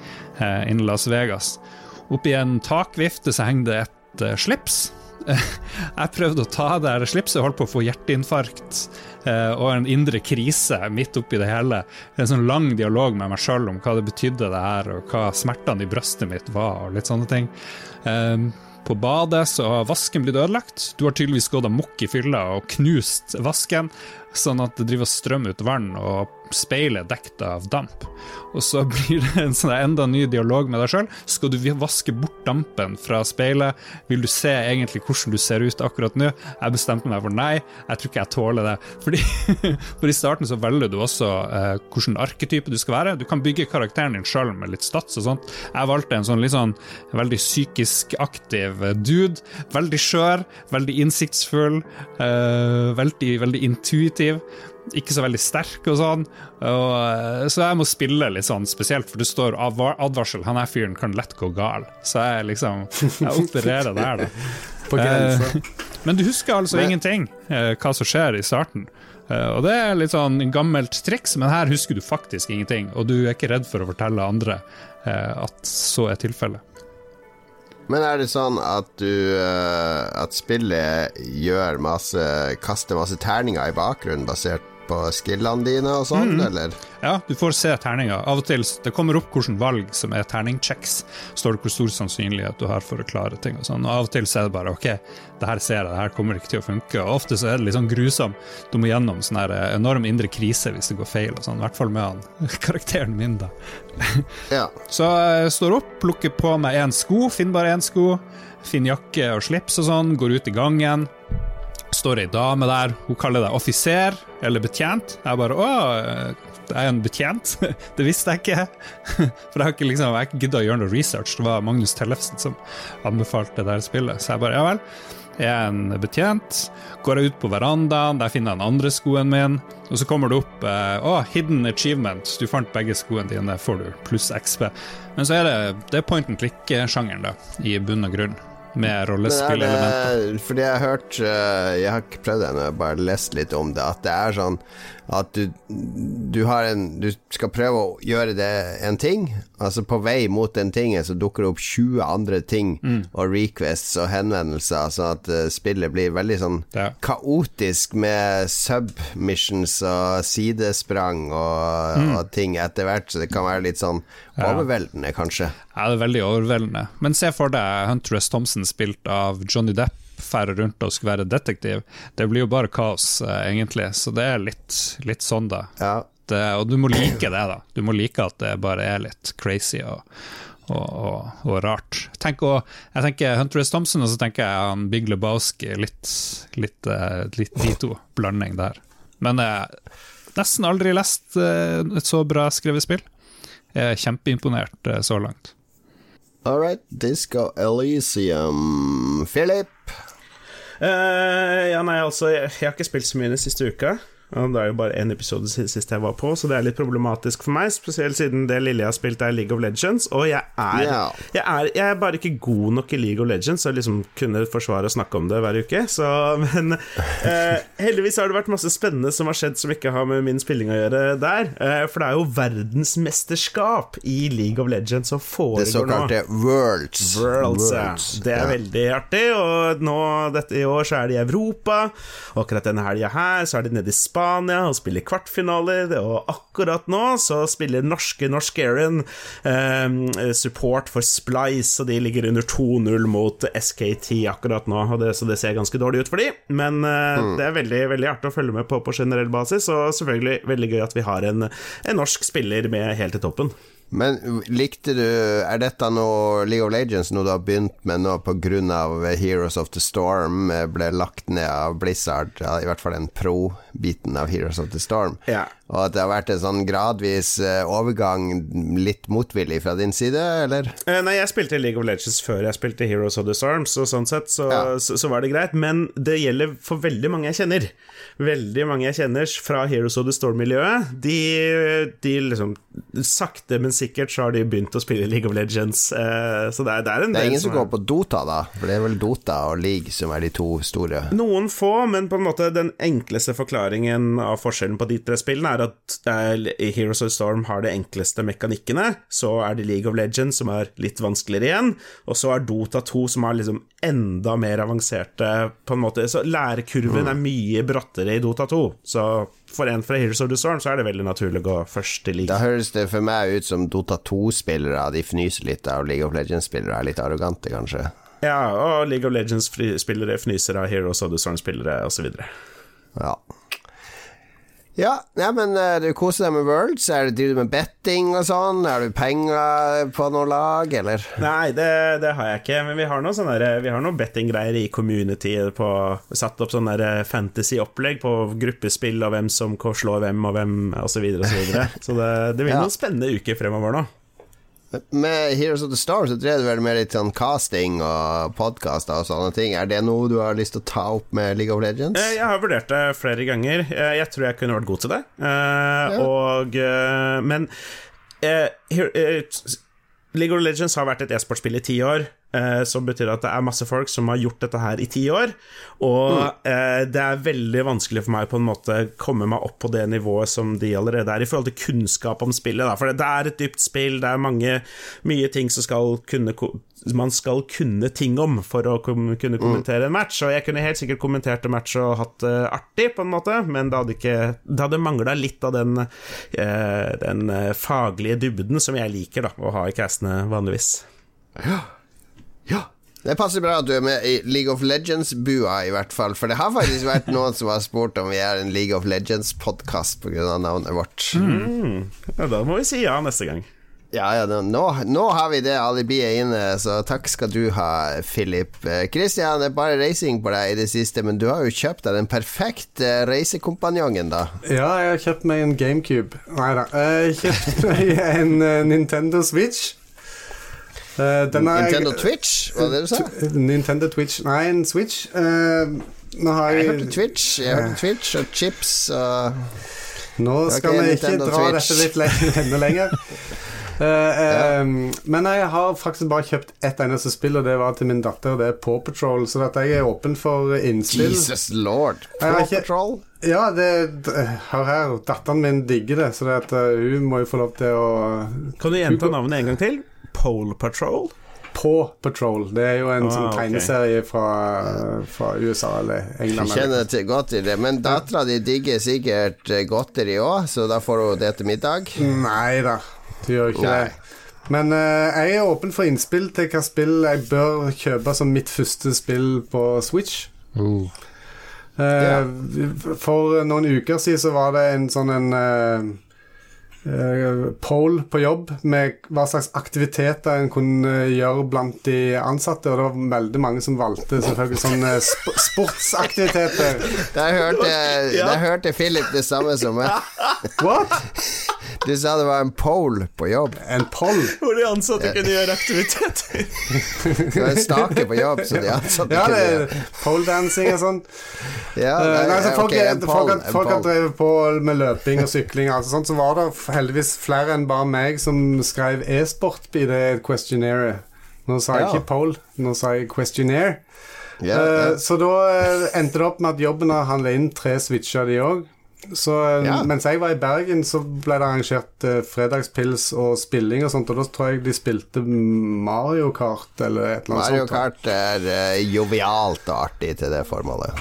Uh, innen Las Vegas. Oppi en takvifte så henger det et uh, slips. jeg prøvde å ta det slipset, holdt på å få hjerteinfarkt uh, og en indre krise midt oppi det hele. En sånn lang dialog med meg sjøl om hva det betydde, det her, og hva smertene i brystet mitt var, og litt sånne ting. Uh, på badet så har vasken blitt ødelagt. Du har tydeligvis gått amok i fylla og knust vasken, sånn at det driver strøm ut vann, og speilet dekket av damp. Og så blir det en sånn enda ny dialog med deg sjøl. Skal du vaske bort dampen fra speilet? Vil du se egentlig hvordan du ser ut akkurat nå? Jeg bestemte meg for nei, jeg tror ikke jeg tåler det. Fordi For i starten så velger du også eh, hvilken arketype du skal være. Du kan bygge karakteren din sjøl med litt stats og sånt. Jeg valgte en sånn litt sånn veldig psykisk aktiv dude. Veldig skjør, veldig innsiktsfull, eh, veldig, veldig intuitiv ikke så veldig sterk og sånn. Og, eh, så jeg må spille litt sånn spesielt, for det står advarsel. Han her fyren kan lett gå gal. Så jeg liksom Jeg opererer der, da. På grensa. Eh, men du husker altså men... ingenting eh, hva som skjer i starten. Og det er litt sånn gammelt triks, men her husker du faktisk ingenting. Og du er ikke redd for å fortelle andre at så er tilfellet. Men er det sånn at du At spillet gjør masse kaster masse terninger i bakgrunnen basert på skillene dine og sånn, mm. eller? Ja, du får se terninga. Av og til det kommer opp hvilke valg som er terningchecks. Står det hvor stor sannsynlighet du har for å klare ting og sånn. Og av og til så er det bare OK, det her ser jeg, det her kommer ikke til å funke. Og ofte så er det litt sånn grusom. Du må gjennom sånn her eh, enorm indre krise hvis det går feil og sånn. I hvert fall med han karakteren min, da. ja. Så jeg eh, står opp, plukker på meg én sko, finner bare én sko. Finner jakke og slips og sånn, går ut i gangen står ei dame der, hun kaller deg offiser eller betjent. Jeg bare å, jeg er en betjent? det visste jeg ikke. For jeg har ikke liksom, jeg gidda å gjøre noe research. Det var Magnus Tellefsen som anbefalte det der spillet. Så jeg bare ja vel. Jeg er en betjent. Går jeg ut på verandaen, der finner jeg den andre skoen min. Og så kommer det opp eh, å, hidden achievement. Du fant begge skoene dine, får du pluss XP. Men så er det, det er point and click-sjangeren, da, i bunn og grunn. Med rollespillelementer. Fordi jeg har hørt eh, Jeg har ikke prøvd det ennå, bare lest litt om det. At det er sånn at du, du har en Du skal prøve å gjøre det en ting, altså på vei mot den tingen så dukker det opp 20 andre ting Mm. og requests og henvendelser, sånn at eh, spillet blir veldig sånn Ja. kaotisk med submissions og sidesprang og, Mm. og ting etter hvert, så det kan være litt sånn overveldende, kanskje. Ja, det er veldig overveldende. Men se for deg Hunter S. Thompson spilt av Johnny Depp færre rundt og skulle være detektiv. Det blir jo bare kaos, eh, egentlig, så det er litt, litt sånn, da. Ja. Det, og du må like det, da. Du må like at det bare er litt crazy og, og, og, og rart. Tenk å, jeg tenker Hunter S. Thompson, og så tenker jeg han Big Lebowski. Litt, litt, eh, litt de to. Blanding der. Men jeg har nesten aldri lest eh, et så bra skrevet spill. Jeg er kjempeimponert eh, så langt. All right, Disco Elysium. Philip? Eh, ja, nei, altså, jeg, jeg har ikke spilt så mye den siste uka. Det er jo bare én episode sist jeg var på, så det er litt problematisk for meg. Spesielt siden det lille jeg har spilt, er League of Legends. Og jeg er, yeah. jeg er, jeg er bare ikke god nok i League of Legends til å liksom kunne forsvare å snakke om det hver uke. Så, men eh, heldigvis har det vært masse spennende som har skjedd som ikke har med min spilling å gjøre der. Eh, for det er jo verdensmesterskap i League of Legends som Det foregår nå. såkalte Worlds. Worlds, ja. Det er veldig artig. Og nå, dette i år så er det i Europa. Og akkurat denne helga her så er de nede i Spania og spiller kvartfinaler. Og akkurat nå så spiller norske Norskeren eh, support for Splice, og de ligger under 2-0 mot SKT akkurat nå. Det, så det ser ganske dårlig ut for de Men eh, det er veldig veldig artig å følge med på på generell basis, og selvfølgelig veldig gøy at vi har en, en norsk spiller med helt i toppen. Men likte du Er dette noe League of Legends noe du har begynt med nå pga. Heroes of the Storm eh, ble lagt ned av Blizzard? I hvert fall den pro-biten av Heroes of the Storm. Ja. Og at det har vært en sånn gradvis eh, overgang, litt motvillig fra din side, eller? Eh, Nei, jeg spilte League of Legends før jeg spilte Heroes of the Storm, så sånn sett så, Ja. så, så var det greit. Men det gjelder for veldig mange jeg kjenner. Veldig mange jeg kjenner fra Heroes of the Storm-miljøet. De, de liksom Sakte, men sikkert så har de begynt å spille League of Legends. eh, Så det er, det er en Det er ingen som er- går på Dota, da? For det er vel Dota og League som er de to store. Noen få, men på en måte den enkleste forklaringen av forskjellen på de tre spillene er at eh, Heroes of Storm har de enkleste mekanikkene, så er det League of Legends som er litt vanskeligere igjen, og så er Dota 2 som er liksom enda mer avanserte på en måte, så lærekurven er mye brattere i Dota 2, så for en fra Heroes of the Storm så er det veldig naturlig å gå først til Da høres det for meg ut som Dota 2-spillere de fnyser litt av League of Legends-spillere, er litt arrogante, kanskje. Ja, og League of Legends-spillere fnyser av Heroes of the Storm-spillere, osv. Ja. Ja, ja men eh, du koser deg med Worlds. Er det driver du med betting og sånn? Er du penger på noe lag, eller? Nei, det, det har jeg ikke, men vi har noen sånne der- Vi har noen bettinggreier i community på Satt opp sånne fantasy-opplegg på gruppespill og hvem som slår hvem og hvem, osv. så videre og så videre. Så det, det blir Ja. noen spennende uker fremover nå. Med Heroes of the Storm så drev du vel med litt sånn casting og podkaster og sånne ting. Er det noe du har lyst til å ta opp med League of Legends? Eh, Jeg har vurdert det flere ganger. Eh, Jeg tror jeg kunne vært god til det. Ja. Og eh, Men eh, eh, League of Legends har vært et e-sportspill i ti år, eh, som betyr at det er masse folk som har gjort dette her i ti år. Og eh, det er veldig vanskelig for meg på en måte komme meg opp på det nivået som de allerede er, i forhold til kunnskap om spillet. Da. For det er et dypt spill, det er mange, mye ting som skal kunne man skal kunne ting om for å kom, kunne kommentere en match. Og jeg kunne helt sikkert kommentert en match og hatt det artig, på en måte, men det hadde, ikke, det hadde mangla litt av den, eh, den eh, faglige dybden som jeg liker da, å ha i castene vanligvis. Ja. Det passer bra at du er med i League of Legends-bua, i hvert fall. For det har faktisk vært noen som har spurt om vi er en League of Legends-podkast pga. navnet vårt. Ja, da må vi si ja neste gang. Ja, ja, nå, nå har vi det alibiet inne, så takk skal du ha, Philip. Eh, Christian, det er bare racing på deg i det siste, men du har jo kjøpt deg den perfekte reisekompanjongen, da. Ja, jeg har kjøpt meg en GameCube. Nei da. Jeg har kjøpt meg en eh, Nintendo Switch. Eh, den er- Nintendo Twitch, var det det du sa? Nintendo Twitch Nei, en Switch. Eh, nå har Jeg jeg hørte Twitch, jeg hørte Twitch og chips og Nå skal okay, vi ikke Nintendo dra Twitch. dette litt enda lenger. Eh, eh, Men jeg har faktisk bare kjøpt ett eneste spill, og det var til min datter. Det er Paw Patrol, så at jeg er åpen for innspill. Jesus lord. Paw Patrol? Ja, det Hør her, datteren min digger det, så det at eh, hun må jo få lov til å Kan du gjenta navnet en gang til? Pole Patrol? Paw Patrol. Det er jo en Ah, sånn tegneserie okay. fra, fra USA eller Jeg kjenner til godt til det. Men dattera di digger sikkert eh, godteri òg, så da får hun det til middag. Nei da, du gjør ikke Nei. det. Men uh, jeg er åpen for innspill til hva spill jeg bør kjøpe som mitt første spill på Switch. Eh, For noen uker siden så var det en sånn en eh, poll på jobb med hva slags aktiviteter en kunne gjøre blant de ansatte, og det var veldig mange som valgte selvfølgelig sånne sp sportsaktiviteter. Der hørte, der hørte Philip det samme som meg. What? Du sa det var en pole på jobb. En poll? Hvor de ansatte kunne gjøre aktiviteter. Det var en stake på jobb, så de ansatte Ja, det kunne gjøre poledancing og sånn. ja, Eh, nei, nei, så folk, okay, en folk, en folk har drevet på med løping og sykling, og alt sånt, så var det heldigvis flere enn bare meg som skrev e-sport i det questionnaire. Nå sa jeg Ja. ikke pole, nå sa jeg questionnaire. Yeah, yeah. Så da eh, endte det opp med at jobben har handla inn tre switcher, de òg. Så eh, Ja. mens jeg var i Bergen, så ble det arrangert eh, fredagspils og spilling og sånt, og da tror jeg de spilte Mario Kart eller et eller annet Mario sånt. Kart er eh, jovialt og artig til det formålet.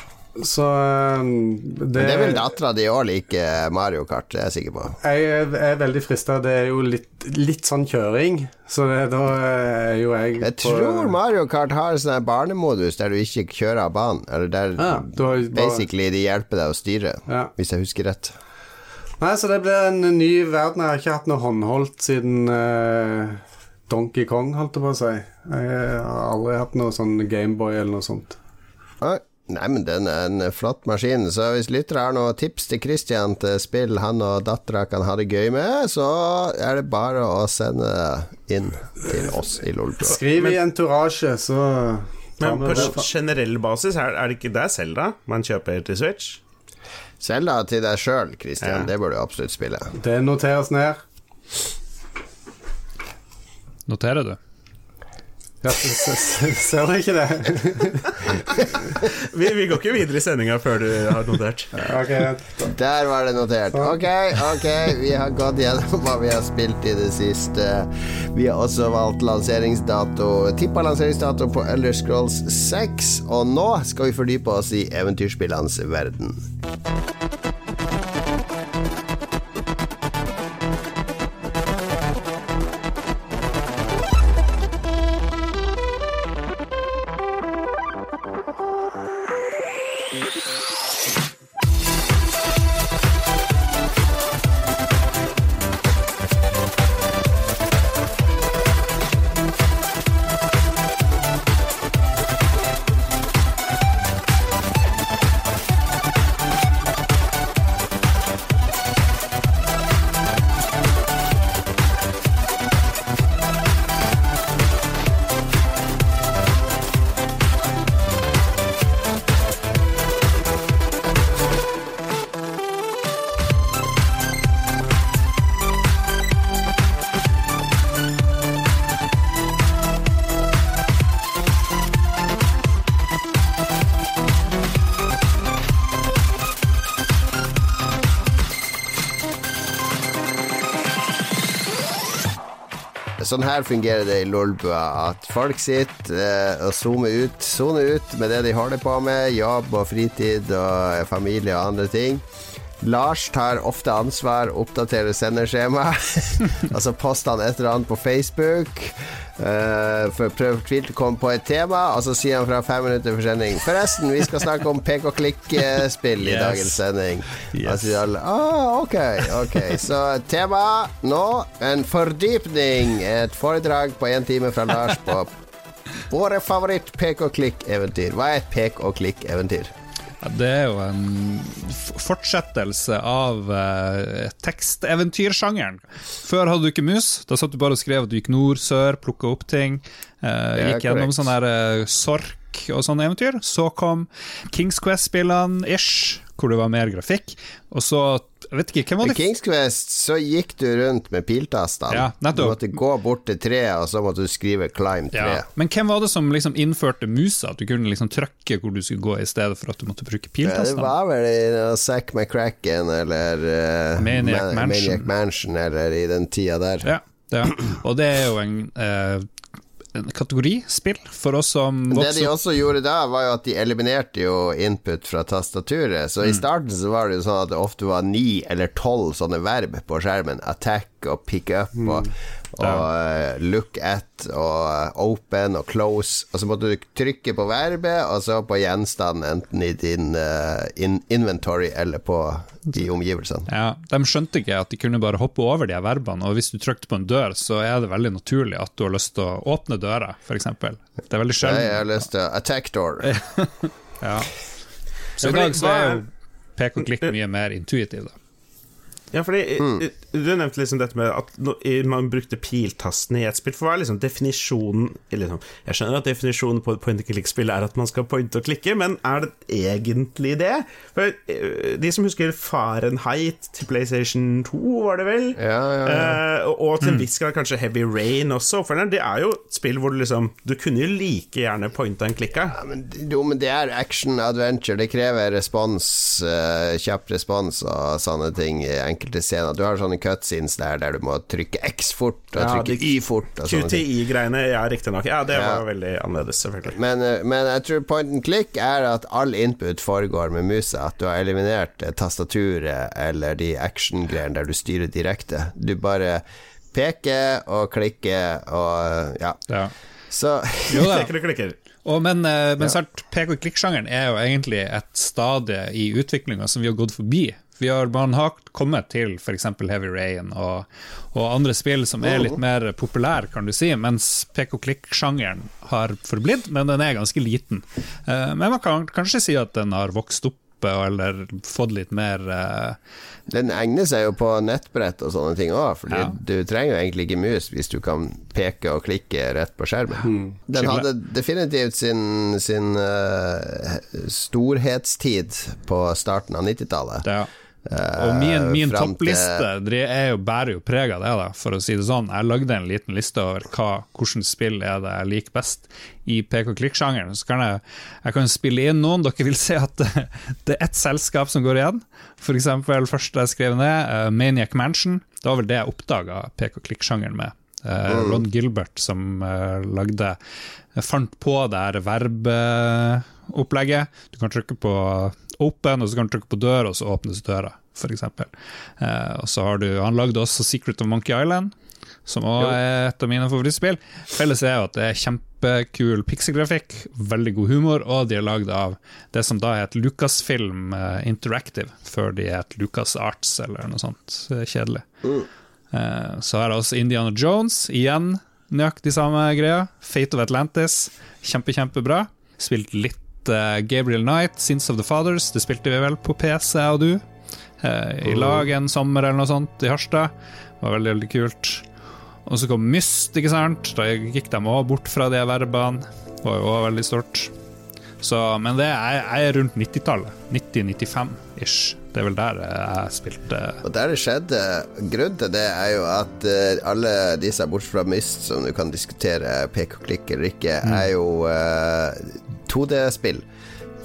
Så eh, det, Men det vil dattera di òg like, Mario Kart, det er jeg sikker på. Jeg er, veldig frista. Det er jo litt, litt sånn kjøring, så det, da er jo jeg Jeg på- tror Mario Kart har en sånn barnemodus der du ikke kjører av banen. Eller der Ja, bare- basically de hjelper deg å styre, Ja. hvis jeg husker rett. Nei, så det blir en ny verden. Jeg har ikke hatt noe håndholdt siden uh, Donkey Kong, holdt jeg på å si. Jeg har aldri hatt noe sånn Gameboy eller noe sånt. Oi. Nei, men den er en flott maskin. Så hvis lyttere har noen tips til Christian til spill han og dattera kan ha det gøy med, så er det bare å sende inn til oss i Lolbua. Skriv i entourage, så Men på det. generell basis, er, er det ikke det Selda man kjøper til Switch? Selda til deg sjøl, Christian. Ja. Det bør du absolutt spille. Det noteres ned. Noterer du? Ja, ser du ikke det? Vi, vi går ikke videre i sendinga før du har notert. Okay. Der var det notert. Ok, ok, vi har gått gjennom hva vi har spilt i det siste. Vi har også valgt lanseringsdato, tippa lanseringsdato på Elder Scrolls 6, og nå skal vi fordype oss i eventyrspillenes verden. Sånn her fungerer det i Lolbua, at folk sitter eh, og zoomer ut, soner ut med det de holder på med, jobb og fritid og familie og andre ting. Lars tar ofte ansvar, oppdaterer sendeskjema. og så poster han et eller annet på Facebook. Eh, for å komme på et tema, og så sier han fra fem minutter for sending Forresten, vi skal snakke om pek og klikk-spill i Yes. dagens sending. Yes. Og så sier alle ah, ok, ok. Så tema nå en fordypning. Et foredrag på én time fra Lars på våre favoritt pek og klikk-eventyr. Hva er et pek og klikk-eventyr? Ja, det er jo en fortsettelse av eh, teksteventyrsjangeren. Før hadde du ikke mus. Da satt du bare og skrev at du gikk nord, sør, plukka opp ting. eh, gikk gjennom sånn eh, sork og sånne eventyr. Så kom Kings Quest-spillene, ish. Hvor det var mer grafikk. Og så jeg vet ikke, hvem var det? I Kings Quest så gikk du rundt med piltastene. Ja, du måtte gå bort til treet, og så måtte du skrive 'climb 3'. ja. Men hvem var det som liksom innførte musa? At du kunne liksom trykke hvor du skulle gå, i stedet for at du måtte bruke Ja, det var vel i uh, Zack McCracken eller uh, Maniac Man Mansion. Maniac Mansion, eller i den tida der. Ja, ja. Og det er jo en, eh, en kategorispill for oss som Det de også gjorde da, var jo at de eliminerte jo input fra tastaturet. Så Mm. i starten så var det jo sånn at det ofte var ni eller tolv sånne verb på skjermen. Attack og pick up Mm. Og, og eh, look at og eh, open og close. Og så måtte du trykke på verbet, og så på gjenstanden, enten i din uh, in inventory eller på de omgivelsene. Ja, De skjønte ikke at de kunne bare hoppe over de verbene, og hvis du trykte på en dør, så er det veldig naturlig at du har lyst til å åpne døra, f.eks. Det er veldig Jeg har lyst til attack door. Ja. Så Ja, i dag så er er- jo pek og klikk mye mer intuitiv, da. Ja, fordi mm. Du nevnte liksom dette med at man brukte piltastene i et spill. For hva er liksom definisjonen liksom, Jeg skjønner at definisjonen på et point-and-click-spill er at man skal pointe og klikke, men er det egentlig det? For eh, De som husker Fahrenheit til PlayStation 2, var det vel? Ja, ja, ja. Eh, og- til en viss grad kanskje Heavy Rain også. For det er jo et spill hvor du liksom Du kunne jo like gjerne pointa and klikka. Ja, men, jo, men det er action adventure. Det krever respons, eh, kjapp respons og sånne ting i enkelte scener. Du har sånne cutscenes der der du må trykke X fort og Ja, trykke Y fort. QTI-greiene, ja, riktignok. Ja, det Ja. var veldig annerledes, selvfølgelig. Men, eh, men jeg tror point and click er at all input foregår med musa. At du har eliminert eh, tastaturet eller de action-greiene der du styrer direkte. Du bare peker og klikker og ja. Ja. Så Jo da. Klikker og klikker. Og, men eh, men ja. pek og klikk-sjangeren er jo egentlig et stadie i utviklinga som vi har gått forbi. Vi har, man har kommet til f.eks. Heavy Rain og, og andre spill som er litt mer populære, kan du si, mens pek og klikk-sjangeren har forblitt, men den er ganske liten. Eh, men man kan kanskje si at den har vokst opp eh, eller fått litt mer uh... Den egner seg jo på nettbrett og sånne ting òg, Fordi Ja. du trenger jo egentlig ikke mus hvis du kan peke og klikke rett på skjermen. Den hadde definitivt sin, sin uh, storhetstid på starten av 90-tallet. Ja. Og min, min til- toppliste er jo, bærer jo preg av det, da, for å si det sånn. Jeg lagde en liten liste over hva, hvilke spill er det jeg liker best i pek og klikk-sjangeren. Så kan jeg, jeg kan spille inn noen. Dere vil se at det, det er ett selskap som går igjen. Eksempel første jeg skrev ned, eh, Maniac Mansion. Det var vel det jeg oppdaga pek og klikk-sjangeren med. Mm. Ron Gilbert som eh, lagde Fant på det her verbopplegget. Du kan trykke på open, og så kan du trykke på dør, og så åpnes døra, f.eks. Eh, og så har du Han lagde også Secret of Monkey Island, som også er et av mine favorittspill. Felles er jo at det er kjempekul pikselgrafikk, veldig god humor, og de er lagd av det som da het Lucasfilm eh, Interactive, før de het Lucas Arts eller noe sånt kjedelig. kjedelig. Eh, Så har jeg også Indiana Jones, igjen nøyaktig samme greia. Fate of Atlantis, kjempe, kjempebra. Spilt litt eh, Gabriel Knight, Sins of the Fathers, det spilte vi vel på PC, jeg og du. eh, I lag en sommer eller noe sånt i Harstad. Det var veldig, veldig kult. Og så kom Myst, ikke sant. Da gikk de òg bort fra de verbene. Det var jo òg veldig stort. Så, men det er, er rundt 90-tallet. 90-95-ish. Det er vel der jeg spilte Og der det skjedde Grunnen til det er jo at eh, alle disse, bortsett fra Myst, som du kan diskutere pek og klikk eller ikke, Mm. er jo eh, 2D-spill.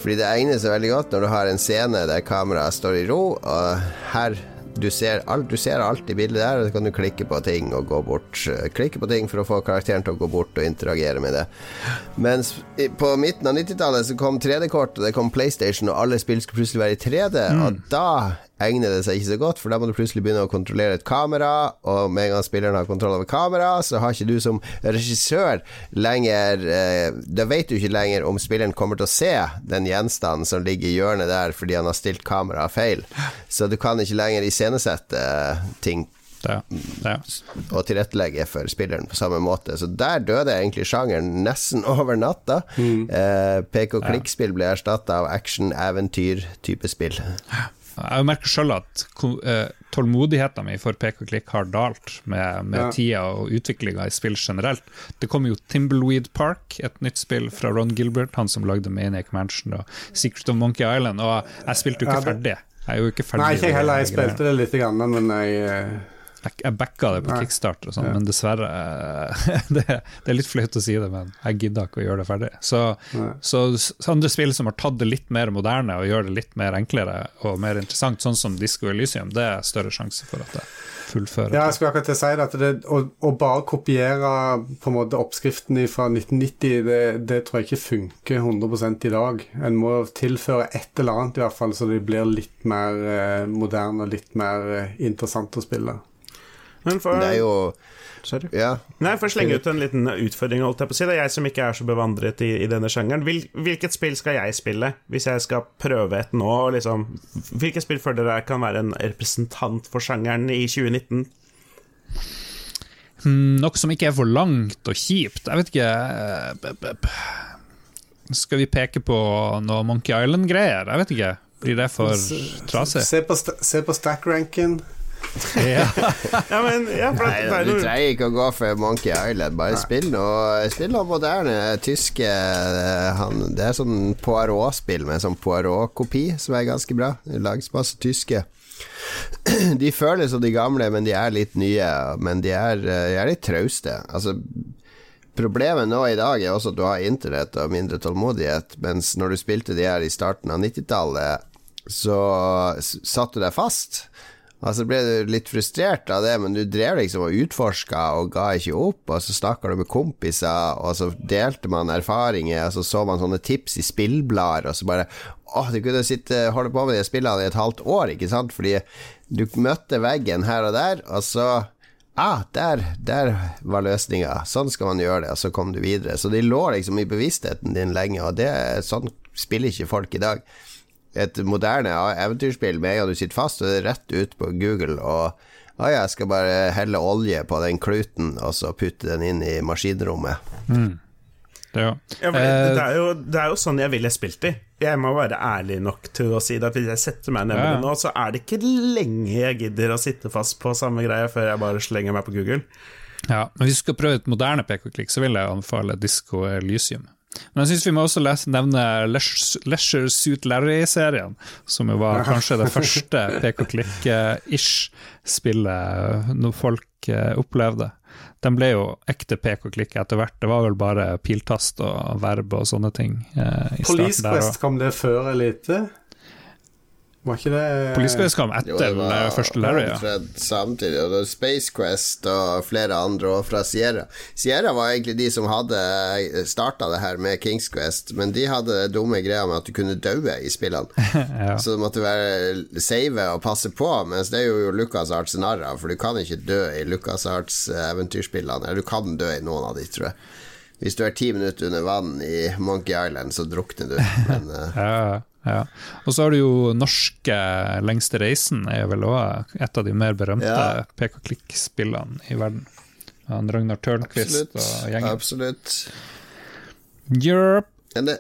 Fordi det egner seg veldig godt når du har en scene der kameraet står i ro, og her du ser, alt, du ser alt i bildet der, og så kan du klikke på ting og gå bort. eh, Klikke på ting for å få karakteren til å gå bort og interagere med det. Mens på midten av 90-tallet så kom 3D-kort, og det kom PlayStation, og alle spill skulle plutselig være i 3D, og da egner det seg ikke så godt, for da må du plutselig begynne å kontrollere et kamera, og med en gang spilleren har kontroll over kamera, så har ikke du som regissør lenger eh, Da vet du ikke lenger om spilleren kommer til å se den gjenstanden som ligger i hjørnet der fordi han har stilt kameraet feil. Så du kan ikke lenger iscenesette eh, ting det. det. og tilrettelegge for spilleren på samme måte. Så der døde egentlig sjangeren nesten over natta. Eh, Pek og klikk-spill ble erstatta av action-eventyr-type spill. Jeg merker sjøl at uh, tålmodigheten min for pek og klikk har dalt med, med ja. tida og utviklinga i spill generelt. Det kom jo Timbleweed Park, et nytt spill fra Ron Gilbert, han som lagde Maniac Mansion og Secret of Monkey Island, og jeg spilte jo ikke ferdig. Jeg er jo ikke ferdig. Nei, ikke heller. Jeg spilte det litt, men jeg eh, jeg backa det på Nei. Kickstarter, og sånn, ja. men dessverre det, det, er litt flaut å si det, men jeg gidda ikke å gjøre det ferdig. Så, så, andre spill som har tatt det litt mer moderne og gjør det litt mer enklere og mer interessant, sånn som Disco Elysium, det er større sjanse for at det fullfører. Ja, jeg skulle akkurat til å si det, at det, å, å, bare kopiere på en måte oppskriften fra 1990, det, det, tror jeg ikke funker 100 i dag. En må tilføre et eller annet, i hvert fall, så det blir litt mer eh, moderne og litt mer eh, interessant å spille. Men for, det er jo Sorry. Ja. Nei, For å slenge ut en liten utfordring, holdt jeg på å si. Det er jeg som ikke er så bevandret i, i denne sjangeren. Hvil, hvilket spill skal jeg spille, hvis jeg skal prøve et nå? Liksom, hvilket spill føler dere kan være en representant for sjangeren i 2019? Hmm, noe som ikke er for langt og kjipt. Jeg vet ikke eh, Skal vi peke på noe Monkey Island-greier? Jeg vet ikke. Blir det for trasig? Se på, se på stack-ranken ja. ja, men, ja, Nei, du trenger ikke å gå for Monkey Island. Bare spill noe, spill noe moderne tyske eh, han, Det er sånn Poirot-spill med sånn Poirot-kopi som er ganske bra. Det lages masse tyske. De føles som de gamle, men de er litt nye. Men de er, eh, de er litt trauste. Altså Problemet nå i dag er også at du har internett og mindre tålmodighet, mens når du spilte de her i starten av 90-tallet, så satte du deg fast. Altså ble du litt frustrert av det, men du drev liksom og utforska og ga ikke opp, og så snakka du med kompiser, og så delte man erfaringer, og så så man sånne tips i spillblader, og så bare Åh, du kunne sitte holde på med de spillene i et halvt år, ikke sant, fordi du møtte veggen her og der, og så Ah, der, der var løsninga. Sånn skal man gjøre det, og så kom du videre. Så de lå liksom i bevisstheten din lenge, og det, sånn spiller ikke folk i dag et moderne eventyrspill med en gang du sitter fast, så er rett ut på Google og ah, jeg skal bare helle olje på den kluten og så putte den inn i maskinrommet. Mm. Ja. Ja, det, det, er jo, det, er jo, sånn jeg ville spilt i. Jeg må være ærlig nok til å si det. Hvis jeg setter meg ned med ja. det nå, så er det ikke lenge jeg gidder å sitte fast på samme greie før jeg bare slenger meg på Google. Ja, men Hvis du skal prøve et moderne pek-og-klikk, så vil jeg anbefale Disco Elysium. Men jeg syns vi må også lese, nevne Leisure Suit Larry-serien, som jo var kanskje det første pek og klikk-ish-spillet når folk eh, opplevde. Den ble jo ekte pek og klikk etter hvert. Det var vel bare piltast og verb og sånne ting. Eh, Police Quest kom det før eller etter? Var ikke det Quest kom etter jo, det var, første Larry, ja. Samtidig, og det var Space Quest og flere andre og fra Sierra. Sierra var egentlig de som hadde starta det her med Kings Quest, men de hadde dumme greia med at du kunne daue i spillene. ja. Så du måtte være save og passe på, mens det er jo Lucas Arts narr av, for du kan ikke dø i Lucas Arts eventyrspillene. Eller du kan dø i noen av de, tror jeg. Hvis du er ti minutter under vann i Monkey Island, så drukner du. Men, uh, ja. Ja. Og så har du jo norske Lengste reisen, er vel òg et av de mer berømte ja. pek og klikk-spillene i verden. Han Ragnar Tørnquist og gjengen. Absolutt. Europe. Det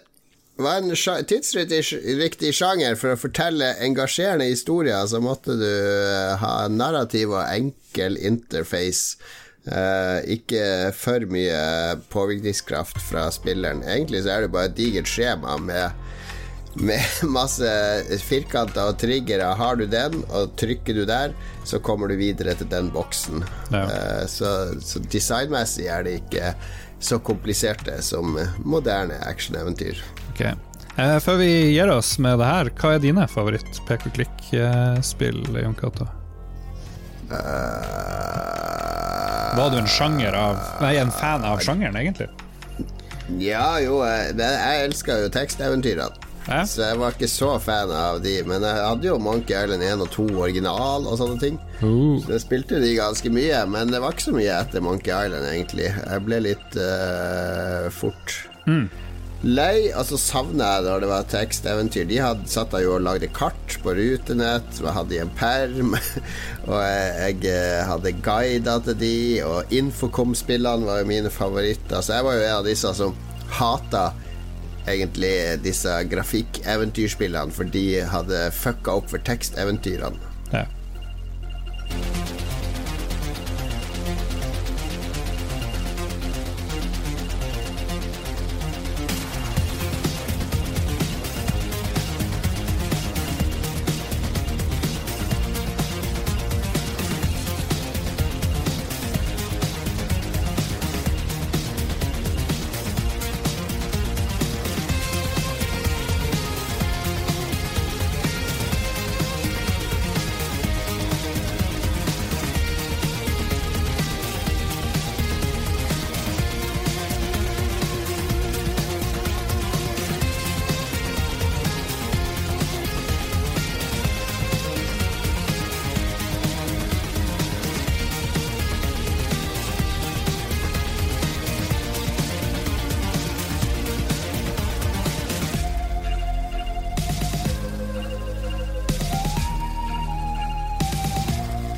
var en tidsriktig sjanger. For å fortelle engasjerende historier, så måtte du eh, ha narrativ og enkel interface. Uh, ikke for mye påvirkningskraft fra spilleren. Egentlig så er det bare et digert skjema med med masse firkanter og triggere. Har du den, og trykker du der, så kommer du videre til den boksen. Ja. Uh, så, så, designmessig er det ikke så kompliserte som moderne actioneventyr. Okay. Uh, før vi gir oss med det her, hva er dine favoritt-pek og klikk-spill, Jon Cato? Uh, Var du en sjanger av Nei, en fan av sjangeren, egentlig? Ja, jo, jeg, jeg elsker jo teksteventyrene. Så jeg var ikke så fan av de. Men jeg hadde jo Monkey Island 1 og 2 original og sånne ting. Uh. Så jeg spilte de ganske mye, men det var ikke så mye etter Monkey Island, egentlig. Jeg ble litt uh, fort mm. lei, og så savna jeg når det var teksteventyr. De hadde satt jo og lagde kart på rutenett, og jeg hadde i en perm. og jeg, jeg eh, hadde guider til de, og Infocom-spillene var jo mine favoritter. Så jeg var jo en av disse som hata egentlig disse grafikk-eventyrspillene, for de hadde fucka opp for teksteventyrene. Ja.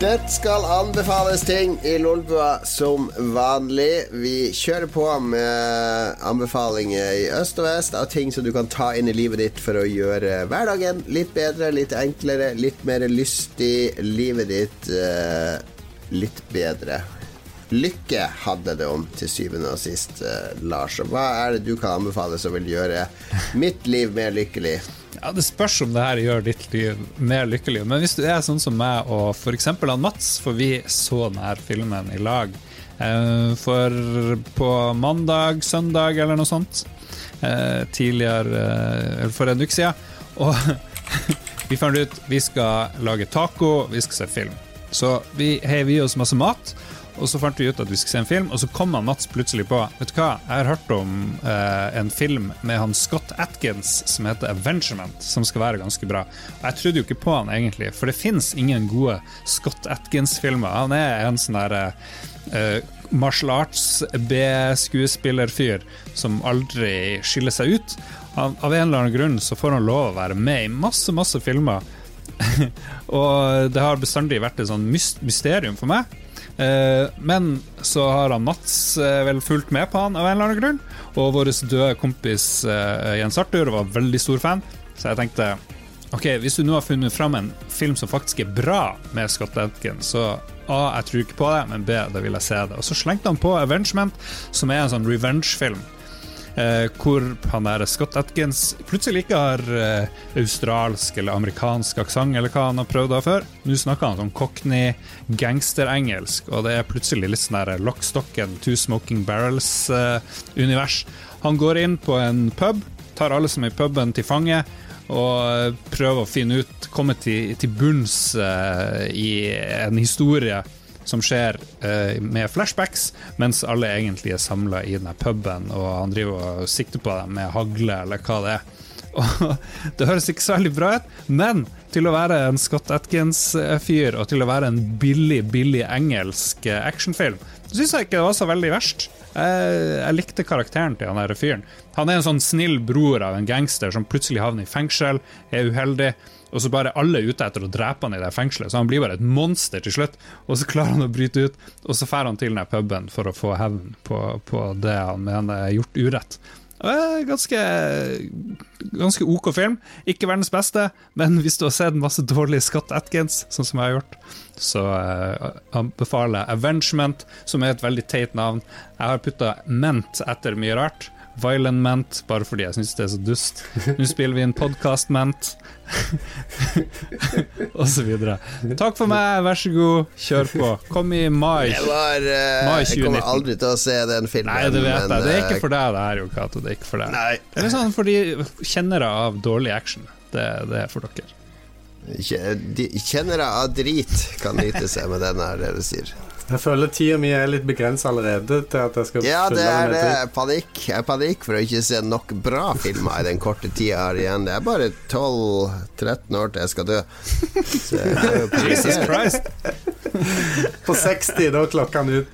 Det skal anbefales ting i Lolbua som vanlig. Vi kjører på med anbefalinger i øst og vest av ting som du kan ta inn i livet ditt for å gjøre hverdagen litt bedre, litt enklere, litt mer lystig. Livet ditt eh, litt bedre. Lykke hadde det om til syvende og sist, eh, Lars. Hva er det du kan anbefale som vil gjøre mitt liv mer lykkelig? Ja, Det spørs om det her gjør ditt liv mer lykkelig. Men hvis du er sånn som meg og f.eks. Mats, for vi så denne filmen i lag eh, for på mandag, søndag eller noe sånt. Eh, tidligere eh, For en uke siden. Og vi fant ut vi skal lage taco, vi skal se film. Så vi heiv i oss masse mat. Og så fant vi ut at vi skulle se en film, og så kom han Mats plutselig på Vet du hva, jeg har hørt om eh, en film med han Scott Atkins som heter Avengement, som skal være ganske bra. Og jeg trodde jo ikke på han egentlig, for det fins ingen gode Scott Atkins-filmer. Han er en sånn derre eh, martial arts-B-skuespillerfyr som aldri skiller seg ut. Han, av en eller annen grunn så får han lov å være med i masse, masse filmer. og det har bestandig vært et sånn mysterium for meg. Eh, men så har han Mats eh, vel fulgt med på han av en eller annen grunn. Og vår døde kompis eh, Jens Arthur var veldig stor fan, så jeg tenkte Ok, hvis du nå har funnet fram en film som faktisk er bra med Scott Atkin, så A, jeg tror ikke på det, men B, da vil jeg se det. Og så slengte han på Avengement, som er en sånn revenge-film. Eh, hvor han der Scott Atkins plutselig ikke har eh, australsk eller amerikansk aksent, eller hva han har prøvd av før. Nå snakker han sånn cockney gangsterengelsk, og det er plutselig litt sånn der lockstocken, Two Smoking Barrels-univers. han går inn på en pub, tar alle som er i puben, til fange. Og prøver å finne ut, komme til, til bunns uh, i en historie som skjer eh, med flashbacks, mens alle egentlig er samla i denne puben, og han driver og sikter på dem med hagle, eller hva det er. Og Det høres ikke så veldig bra ut, men til å være en Scott Atkins-fyr, og til å være en billig, billig engelsk eh, actionfilm, syns jeg ikke det var så veldig verst. Jeg, jeg likte karakteren til han fyren. Han er en sånn snill bror av en gangster som plutselig havner i fengsel, er uheldig og så bare alle er ute etter å drepe han i det fengselet, så han blir bare et monster til slutt. Og så klarer han å bryte ut, og så drar han til den puben for å få hevn på, på, det han mener er gjort urett. Ganske, ganske OK film. Ikke verdens beste, men hvis du har sett masse dårlig Scott Atkins, sånn som jeg har gjort, så han anbefaler jeg Avengement, som er et veldig teit navn. Jeg har putta ment etter mye rart. Violent Ment, bare fordi jeg syns det er så dust. Nå spiller vi en podkast-ment. og så videre. Takk for meg, vær så god, kjør på. Kom i mai. Var, uh, mai 2019. Jeg kommer aldri til å se den filmen. Nei, det vet men, jeg. Det er ikke eh, for deg, det her, Jo Cato. Det er ikke for deg. Nei. Det er sånn for de kjennere av dårlig action. Det, det er for dere. Kjennere av drit kan nyte seg med den her, det du sier. Jeg føler tida mi er litt begrensa allerede til at jeg skal Ja, det er det. Panikk. Jeg er panikk for å ikke se nok bra filmer i den korte tida jeg har igjen. Det er bare 12-13 år til jeg skal dø. Jesus Christ. På 60, da er klokka ut.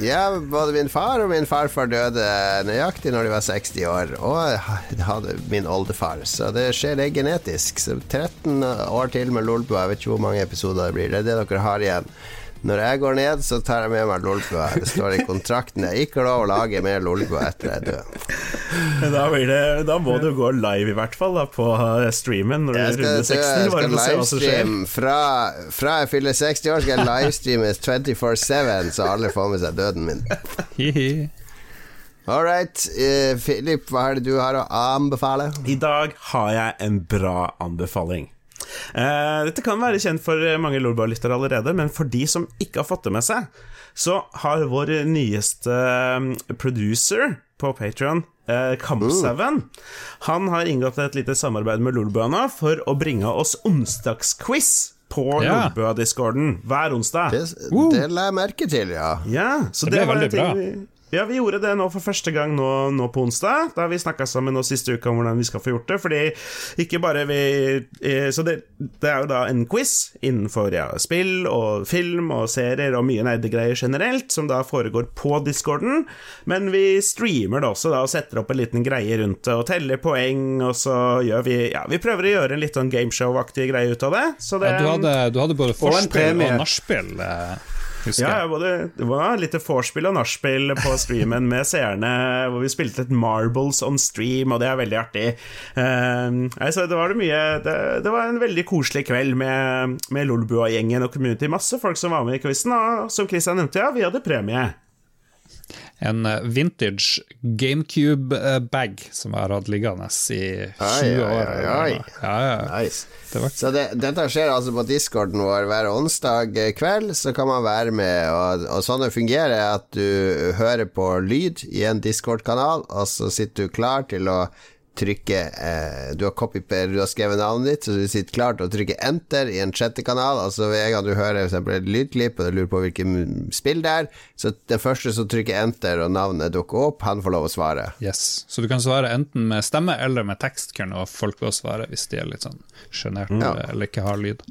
ja, både min far og min farfar døde nøyaktig når de var 60 år. Og hadde min oldefar. Så det skjer det genetisk. Så 13 år til med Lolbua. Jeg vet ikke hvor mange episoder det blir. Det er det dere har igjen. Når jeg går ned, så tar jeg med meg Lolbua. Det står i kontrakten jeg ikke har lov å lage mer Lolbua etter jeg er død. Da, blir det, da må du gå live, i hvert fall, da, på streamen når Jeg du runder 60. jeg skal livestream fra, fra jeg fyller 60 år, skal jeg livestreame 24-7, så alle får med seg døden min. All right. Filip, Philip, hva er det du har å anbefale? I dag har jeg en bra anbefaling. Eh, dette kan være kjent for mange Lolbua-lyttere allerede, men for de som ikke har fått det med seg, så har vår nyeste eh, producer på Patron, eh, Kampseven, han har inngått et lite samarbeid med Lolbua nå for å bringe oss onsdagsquiz på Ja. Lolbua-discorden hver onsdag. Det, det la jeg merke til, ja. Ja, så Det ble var en veldig ting bra. Ja, vi gjorde det nå for første gang nå, nå på onsdag. Da har vi snakka sammen nå siste uka om hvordan vi skal få gjort det. Fordi ikke bare vi eh, Så det, det er jo da en quiz innenfor ja, spill og film og serier og mye nerdegreier generelt, som da foregår på discorden. Men vi streamer det også da og setter opp en liten greie rundt det og teller poeng, og så gjør vi Ja, vi prøver å gjøre en litt sånn gameshow-aktig greie ut av det. Så det Ja, du, hadde, du hadde både forspill og, og nachspiel, eh, husker Ja, jeg. både, det var litt vorspiel og nachspiel på streamen med seerne, hvor vi spilte et Marbles on stream, og det er veldig artig. Uh, altså, det, var det, mye, det, det var en veldig koselig kveld med, med Lolbua-gjengen og community. Masse folk som var med i quizen, og som Christian nevnte, ja, vi hadde premie. En eh, vintage GameCube-bag som jeg har hatt liggende i 20 Oi, oi, år. oi, oi. Ja, ja. Nice. Så det, dette skjer altså på discorden vår hver onsdag kveld, så kan man være med. Og, og sånn det fungerer, er at du hører på lyd i en discord-kanal, og så sitter du klar til å trykke eh, Du har copy du har skrevet navnet ditt, så du sitter klar til å trykke enter i en sjette kanal. Altså Ved en gang du hører for et lydklipp og du lurer på hvilket spill det er, så den første som trykker enter og navnet dukker opp, han får lov å svare. Yes. Så du kan svare enten med stemme eller med tekst, kunne folk også svare hvis de er litt sånn sjenerte mm. eller ikke har lyd.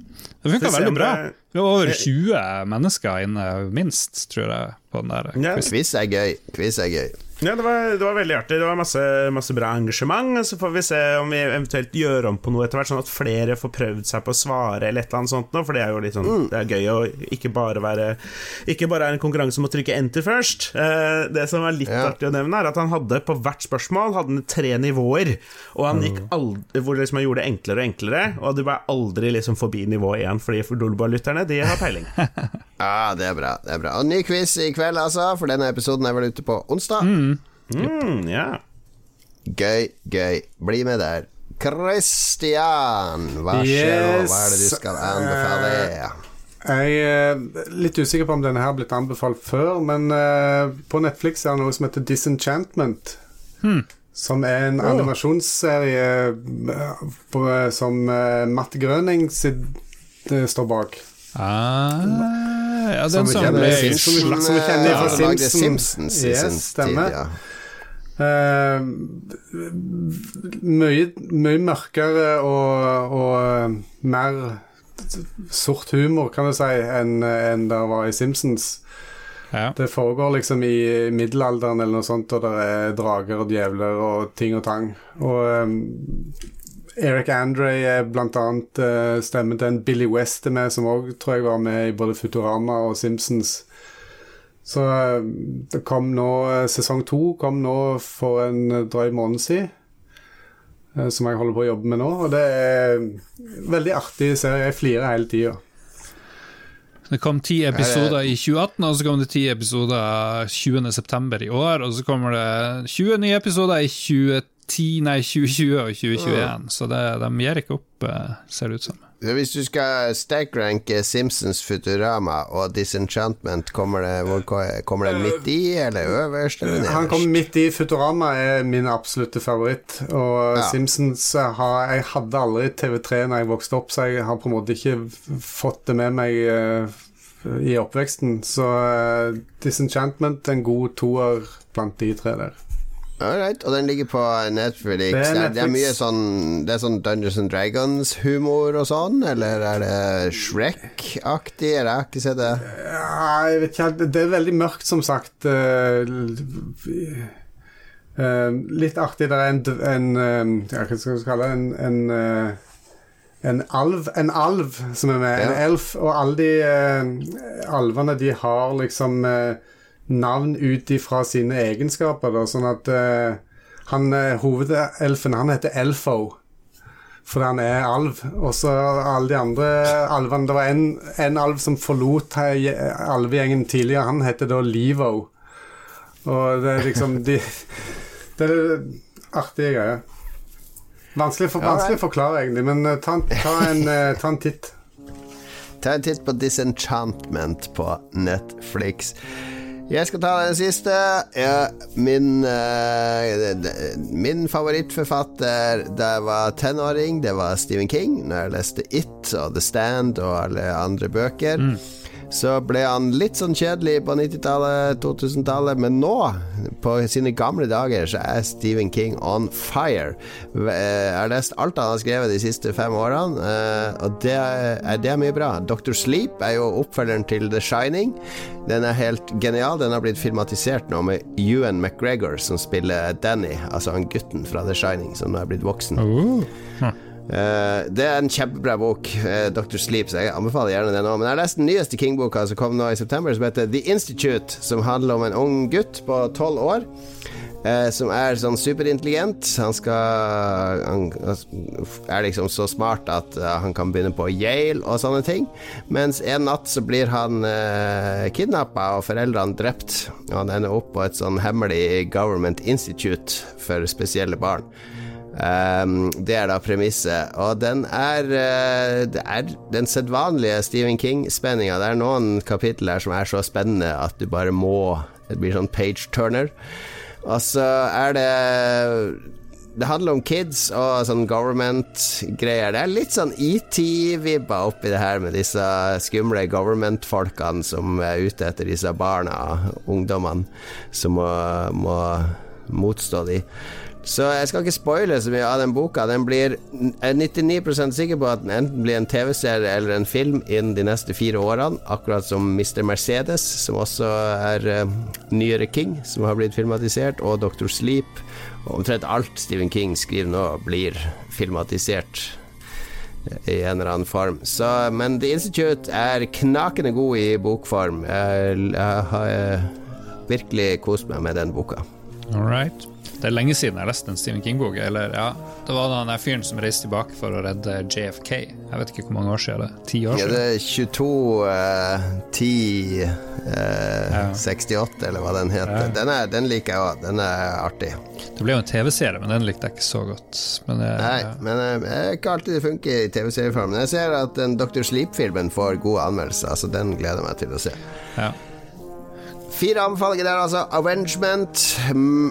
Det funka veldig bra. det- Vi var over 20 mennesker inne, minst, tror jeg, på den der Ja. quizen. Quiz er gøy. Quiz er gøy. Ja, det var, det var veldig artig. Det var masse, masse bra engasjement. Så får vi se om vi eventuelt gjør om på noe etter hvert, sånn at flere får prøvd seg på å svare eller et eller annet sånt noe, for det er jo litt sånn Det er gøy å ikke bare være Ikke bare er en konkurranse om å trykke enter først. Eh, det som er litt Ja. artig å nevne, er at han hadde på hvert spørsmål hadde han tre nivåer, og han gikk aldri Hvor liksom han gjorde det enklere og enklere, og du var aldri liksom forbi nivå én, fordi for Dolba-lytterne, de har peiling. Ja, det er bra. det er bra Og ny quiz i kveld, altså, for denne episoden er vel ute på onsdag. Mm, ja. Gøy, gøy. Bli med der. Christian, hva skjer nå? Hva er det du skal anbefale? Jeg er litt usikker på om denne her har blitt anbefalt før, men eh, på Netflix er det noe som heter Disenchantment. Som er en animasjonsserie eh, på, som uh, Matt Grøning sitt, eh, står bak. Ah, ja, Som den vi som som vi- som vi kjenner fra Simpsons. Yes, stemmer. tid, ja. Eh, mye, mye mørkere og, og eh, mer sort humor, kan du si, enn en det var i Simpsons. ja. Det foregår liksom i middelalderen eller noe sånt, og det er drager og djevler og ting og tang. Og um, Eric Andre er blant annet uh, stemmen til en Billy West er med, som òg tror jeg var med i både Futurama og Simpsons. Så uh, det kom nå uh, Sesong to kom nå for en drøy måned siden. uh, Som jeg holder på å jobbe med nå. Og det er veldig artig serie. Jeg flirer hele tida. Det kom ti episoder i 2018, og så kom det ti episoder 20.9. i år, og så kommer det 20 nye episoder i 2010, nei, 2020 og 2021, så det, de gir ikke opp, eh, ser det ut som. Hvis du skal stackranke Simpsons Futurama og Disenchantment, kommer det, kommer det midt i, eller øverst, eller nederst? Han kommer kom midt i. Futurama er min absolutte favoritt. Og Ja. Simpsons har Jeg hadde aldri TV3 når jeg vokste opp, så jeg har på en måte ikke fått det med meg eh, i oppveksten. Så eh, Disenchantment en god toer blant de tre der. Alright, og den ligger på Netflix. Det er Netflix. det er mye sånn Det er sånn Dungeons and Dragons-humor og sånn, eller er det Shrek-aktig? Jeg har ikke sett det. Ja, jeg vet ikke. Det er veldig mørkt, som sagt. Eh, eh, litt artig. Det er en, en eh, ja, Hva skal vi kalle det? En, en, en alv En alv som er med. En elf. Og alle de alvene, de har liksom navn ut ifra sine egenskaper, da, sånn at uh, han eh, hovedelfen, han heter Elfo. Fordi han er alv. Og så alle de andre alvene Det var en, en alv som forlot he- alvegjengen tidligere. Han heter da Livo. Og det er liksom de, Det er artige greier. Vanskelig, for, vanskelig å forklare, egentlig, men eh, ta, ta, en, eh, ta en titt. Ta en titt på Disenchantment på Netflix. Jeg skal ta den siste. Ja, min, uh, min favorittforfatter da jeg var tenåring, det var Stephen King. Når jeg leste It og The Stand og alle andre bøker. Så ble han litt sånn kjedelig på 90-tallet, 2000-tallet, men nå, på sine gamle dager, så er Stephen King on fire. Eh, Jeg har lest alt han har skrevet de siste fem årene, eh, og det er, det mye bra. Dr. Sleep er jo oppfølgeren til The Shining. Den er helt genial. Den har blitt filmatisert nå med Ewan McGregor, som spiller Danny, altså han gutten fra The Shining, som nå er blitt voksen. Eh, det er en kjempebra bok, uh, Dr. Sleep, så jeg anbefaler gjerne den òg. Men jeg har lest den nyeste King-boka som kom nå i september, som heter The Institute, som handler om en ung gutt på tolv år. eh, som er sånn superintelligent. Han skal Han er liksom så smart at eh, han kan begynne på Yale og sånne ting. Mens en natt så blir han uh, kidnappa og foreldrene drept. Og han ender opp på et sånn hemmelig Government Institute for spesielle barn. Um, det er da premisset. Og den er uh, Det er den sedvanlige Stephen King-spenninga. Det er noen kapitler som er så spennende at du bare må Det blir sånn page-turner. Og så er det det handler om kids og sånn government-greier. Det er litt sånn ET-vibber oppi det her med disse skumle government-folkene som er ute etter disse barna, ungdommene, som må, må motstå de. Så jeg skal ikke spoile så mye av den boka. Den blir, jeg er 99% sikker på at den enten blir en TV-serie eller en film innen de neste fire årene. Akkurat som Mr. Mercedes, som også er uh, nyere King, som har blitt filmatisert, og Dr. Sleep. Og omtrent alt Stephen King skriver nå, blir filmatisert i en eller annen form. Så, men The Institute er knakende god i bokform. Jeg, jeg har eh, virkelig kost meg med den boka. All right. Det er lenge siden jeg har lest en Stephen King-bok. Eller, ja, Det var den der fyren som reiste tilbake for å redde JFK. Jeg vet ikke hvor mange år siden det er. Ti år Ja, det er 22 eh, 10 eh, Ja. 68, eller hva den heter. Ja. Den, er, den liker jeg òg. Den er artig. Det ble jo en TV-serie, men den likte jeg ikke så godt. Men, eh, Nei, ja. men eh, det er ikke alltid det funker i TV-serieform. Men jeg ser at den Dr. Sleep-filmen får gode anmeldelser, så den gleder jeg meg til å se. Ja. Fire anbefalinger der, altså. Avengement.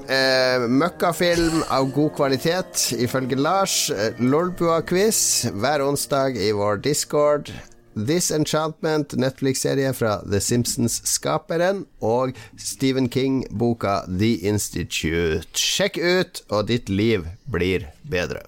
eh, Møkkafilm av god kvalitet, ifølge Lars. Eh, Lolbua-quiz hver onsdag i vår discord. This Enchantment, Netflix-serie fra The Simpsons-skaperen. Og Stephen King-boka The Institute. Sjekk ut, og ditt liv blir bedre.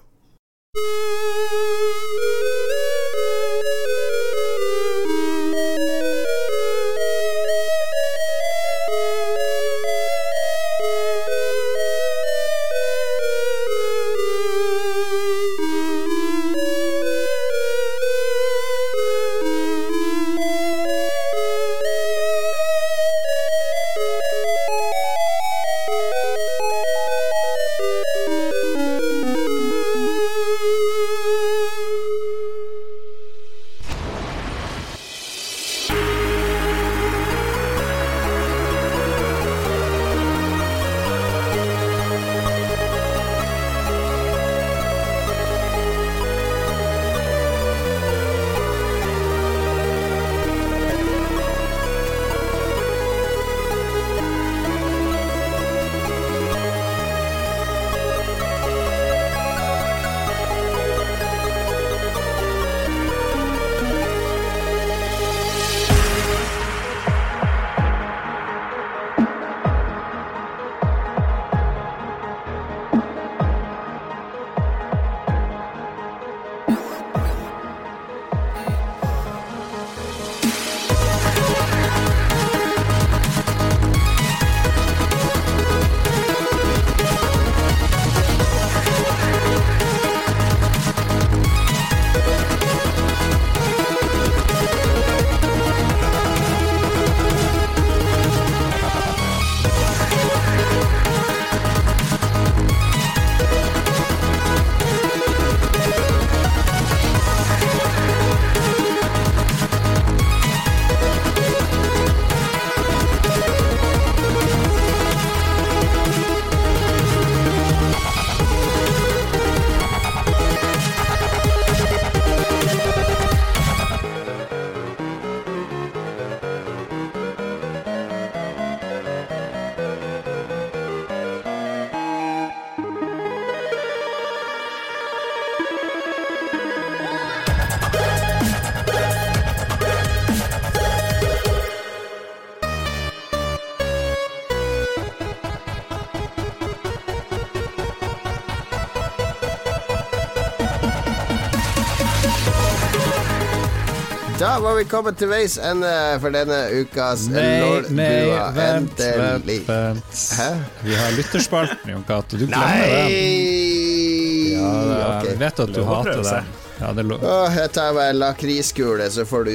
Var vi kommet til veis ende for denne ukas Nei, Lolbua. nei, vent, Endelig. vent, vent. Hæ? Vi har lytterspalten, Jon Cato. Du glemmer den. Nei! Ja, okay. jeg vet at du hater den. Ja, det. Åh, jeg tar meg en lakriskule, så får du,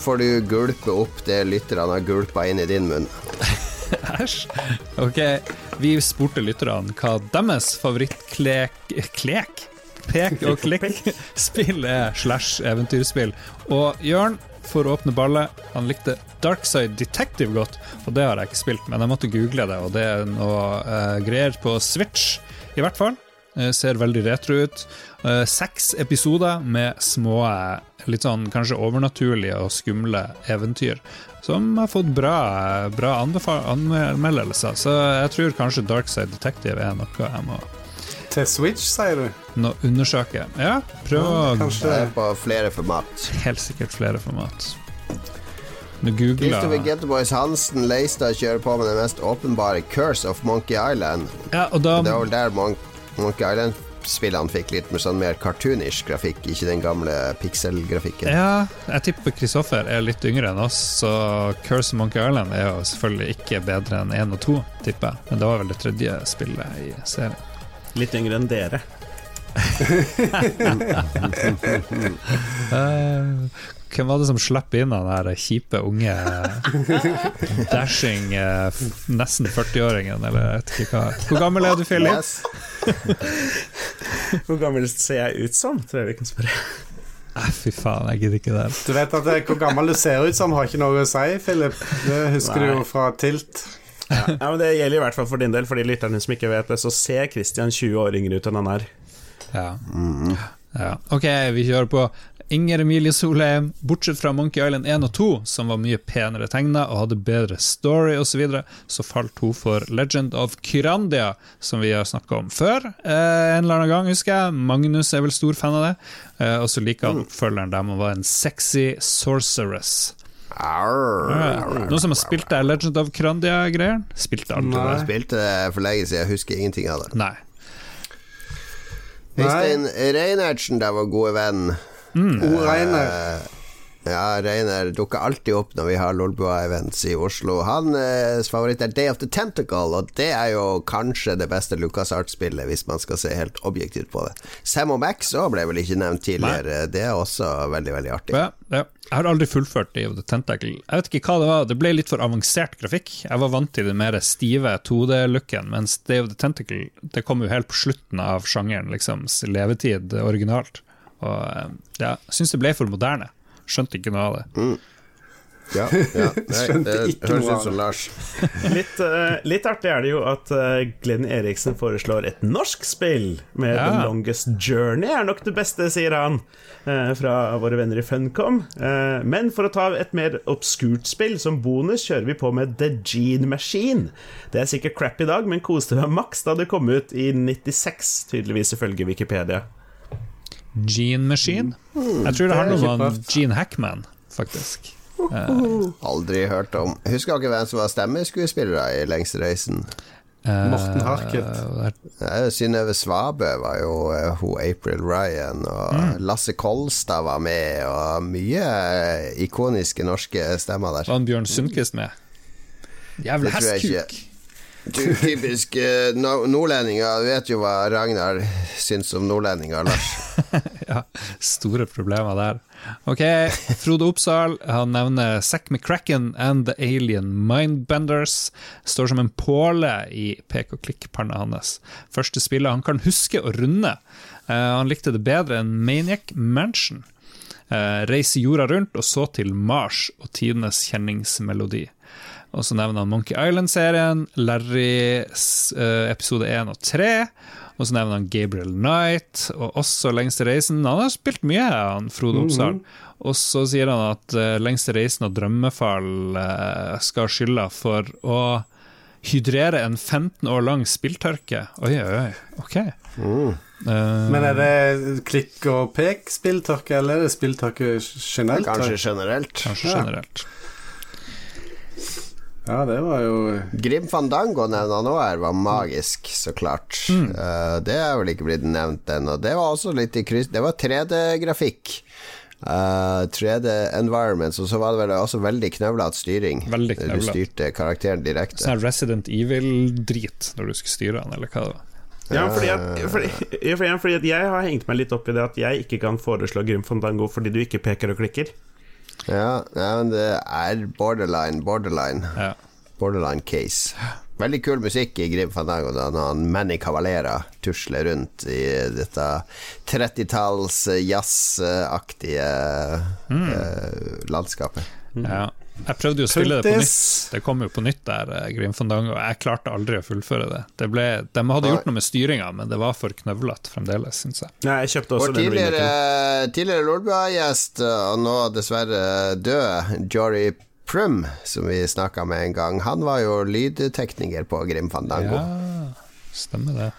får du gulpe opp det lytterne har gulpa inn i din munn. Æsj. Ok, vi spurte lytterne hva deres favorittklek... Klek? Pek og klikk-spill er slash eventyrspill. Og Jørn, for å åpne ballet, han likte Darkside Detective godt, og det har jeg ikke spilt, men jeg måtte google det, og det er noe uh, greier på Switch, i hvert fall. Uh, ser veldig retro ut. Uh, seks episoder med små, litt sånn kanskje overnaturlige og skumle eventyr. Som har fått bra, bra anmeldelser, så jeg tror kanskje Darkside Detective er noe jeg må, Til Switch, sier du? nå undersøke. Ja, prøv å Kanskje Det er på flere format. Helt sikkert flere format. Nå Christopher googler Getteboys Hansen Leistad kjører på med det mest åpenbare Curse of Monkey Island. Ja, og da Det var vel der Mon Monkey Island-spillene fikk litt mer sånn mer cartoonish grafikk, ikke den gamle pixel-grafikken. Ja, jeg tipper Kristoffer er litt yngre enn oss, så Curse of Monkey Island er jo selvfølgelig ikke bedre enn 1 og 2, tipper jeg. Men det var vel det tredje spillet i serien. Litt yngre enn dere. uh, hvem var det som slapp inn den der kjipe, unge dashing eh, nesten 40-åringen, eller jeg vet ikke hva. Hvor gammel er du, Philip? Yes. Hvor gammel ser jeg ut som, tror jeg vi kan spørre. Ah, fy faen, jeg gidder ikke det. Du vet at det, hvor gammel du ser ut som, har ikke noe å si, Philip. Det husker Nei. du jo fra Tilt. Ja, men Det gjelder i hvert fall for din del, for de lytterne som ikke vet det, så ser Christian 20 år yngre ut enn han er. Ja. ja. Ok, vi kjører på. Inger Emilie Solheim, bortsett fra Monkey Island 1 og 2, som var mye penere tegna og hadde bedre story osv., så, videre, så falt hun for Legend of Kyrandia, som vi har snakka om før. Eh, en eller annen gang, husker jeg. Magnus er vel stor fan av det. Eh, og så liker han oppfølgeren der man var en sexy sorceress. Noen som har spilt det Legend of Krandia-greier? Spilte aldri Nei. det? Jeg spilte det for lenge siden, jeg husker ingenting av det. Nei. Øystein Reinertsen, der var gode venn. Mm. Reiner. Eh, Ja, Reiner dukker alltid opp når vi har Lolbua-events i Oslo. Hans favoritt er Day of the Tentacle, og det er jo kanskje det beste Lucas Art-spillet, hvis man skal se helt objektivt på det. Sam og Max òg ble vel ikke nevnt tidligere, det er også veldig, veldig artig. Ja, ja. Jeg har aldri fullført Day of the Tentacle. Jeg vet ikke hva det var, det ble litt for avansert grafikk. Jeg var vant til den mer stive 2D-looken, mens Day of the Tentacle det kom jo helt på slutten av sjangeren, liksom, levetid originalt. Og eh, ja, jeg syns det ble for moderne. Skjønte ikke noe av det. Ja, ja. Nei, Skjønte ikke noe av det. Lars. Litt, uh, litt artig er det jo at uh, Glenn Eriksen foreslår et norsk spill med Ja. The Longest Journey er nok det beste, sier han, uh, fra våre venner i Funcom. Eh, men for å ta et mer obskurt spill som bonus, kjører vi på med The Gene Machine. Det er sikkert crap i dag, men koste meg maks da det kom ut i 96, tydeligvis ifølge Wikipedia. Gene Machine? Jeg tror det handler er om han. Gene Hackman, faktisk. Aldri hørt om. Husker dere hvem som var stemmeskuespillere i Lengste reisen? Eh, Morten Harket. Uh, Synnøve Svabø var jo eh, hun April Ryan, og Mm. Lasse Kolstad var med, og mye ikoniske norske stemmer der. Var han Bjørn Sundquist med? Ikke. hestkuk! Du, typisk eh, no- nordlendinger. Du vet jo hva Ragnar syns om nordlendinger, Lars. Ja, store problemer der. Ok, Frode Oppsal han nevner Zack McCracken and The Alien Mindbenders. Står som en påle i pek og klikk-panna hans. Første spillet han kan huske å runde. Uh, han likte det bedre enn Maniac Mansion. Uh, reise jorda rundt og så til Mars og tidenes kjenningsmelodi. Og så nevner han Monkey Island-serien, Larry eh, episode 1 og 3. Og så nevner han Gabriel Knight, og også Lengste reisen. Han har spilt mye, han Frode Oppsal. Og så sier han at eh, Lengste reisen og Drømmefall eh, skal skylda for å hydrere en 15 år lang spilltørke. Oi, oi, oi. Ok. Eh, Men er det klikk og pek spilltørke, eller er det spilltørke generelt? Kanskje generelt. kanskje generelt. Ja, det var jo Grim Fandango nevner han òg her, var magisk, så klart. Mm. Uh, det er vel ikke blitt nevnt ennå. Det var også litt i kryss Det var 3D-grafikk. Uh, 3D-environments, og så var det vel også veldig knøvlete styring. Veldig Du styrte karakteren direkte. Sånn Resident Evil-drit når du skulle styre han, eller hva det var. Ja, fordi at, fordi, fordi, fordi at jeg har hengt meg litt opp i det at jeg ikke kan foreslå Grim Fandango fordi du ikke peker og klikker. Ja, ja, men det er borderline, borderline. Ja. Borderline case. Veldig kul musikk i Grim Fandango da han Manny Cavalera tusler rundt i dette 30-talls jazzaktige eh, landskapet. Ja. Jeg prøvde jo å spille det på nytt. Det kom jo på nytt der, eh, Grim Fandango. Jeg klarte aldri å fullføre det. det ble, de hadde gjort noe med styringa, men det var for knøvlete fremdeles, syns jeg. Nei, jeg kjøpte også Vår den tidligere, remaken. tidligere Lolbua-gjest, og nå dessverre død, Jory Prum, som vi snakka med en gang, han var jo lydtekniker på Grim Fandango. Ja, stemmer det.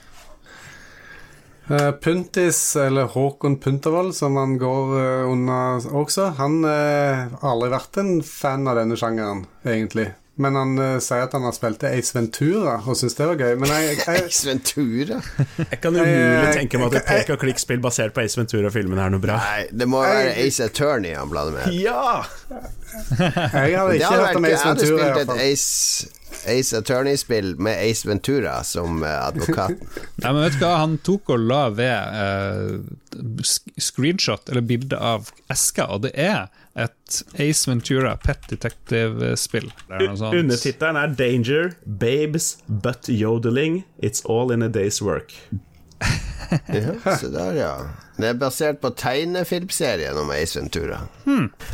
Eh, Puntis, eller Håkon Puntervold, som han går eh, under også, han eh, har aldri vært en fan av denne sjangeren, egentlig. Men han uh, sier at han har spilt til Ace Ventura og syns det var gøy. Men jeg, jeg, Ace Ventura? Jeg kan umulig tenke meg at et pek og klikk-spill basert på Ace Ventura-filmen er noe bra. Nei, det må være Ace Attorney han blander med. Ja! jeg hadde ikke hørt om Ventura jeg hadde Ventura. spilt et. Ace, Ace Attorney-spill med Ace Ventura som eh, advokat. Nei, men vet du hva, han tok og la ved uh, screenshot, eller bilde av eska, og det er et Ace Ventura Pet Detective-spill. Det er. Undertittelen er 'Danger, Babes, But Yodeling. It's All In A Day's Work'. Ja, se der, ja. Det er basert på tegnefilmserien om Ace Ventura.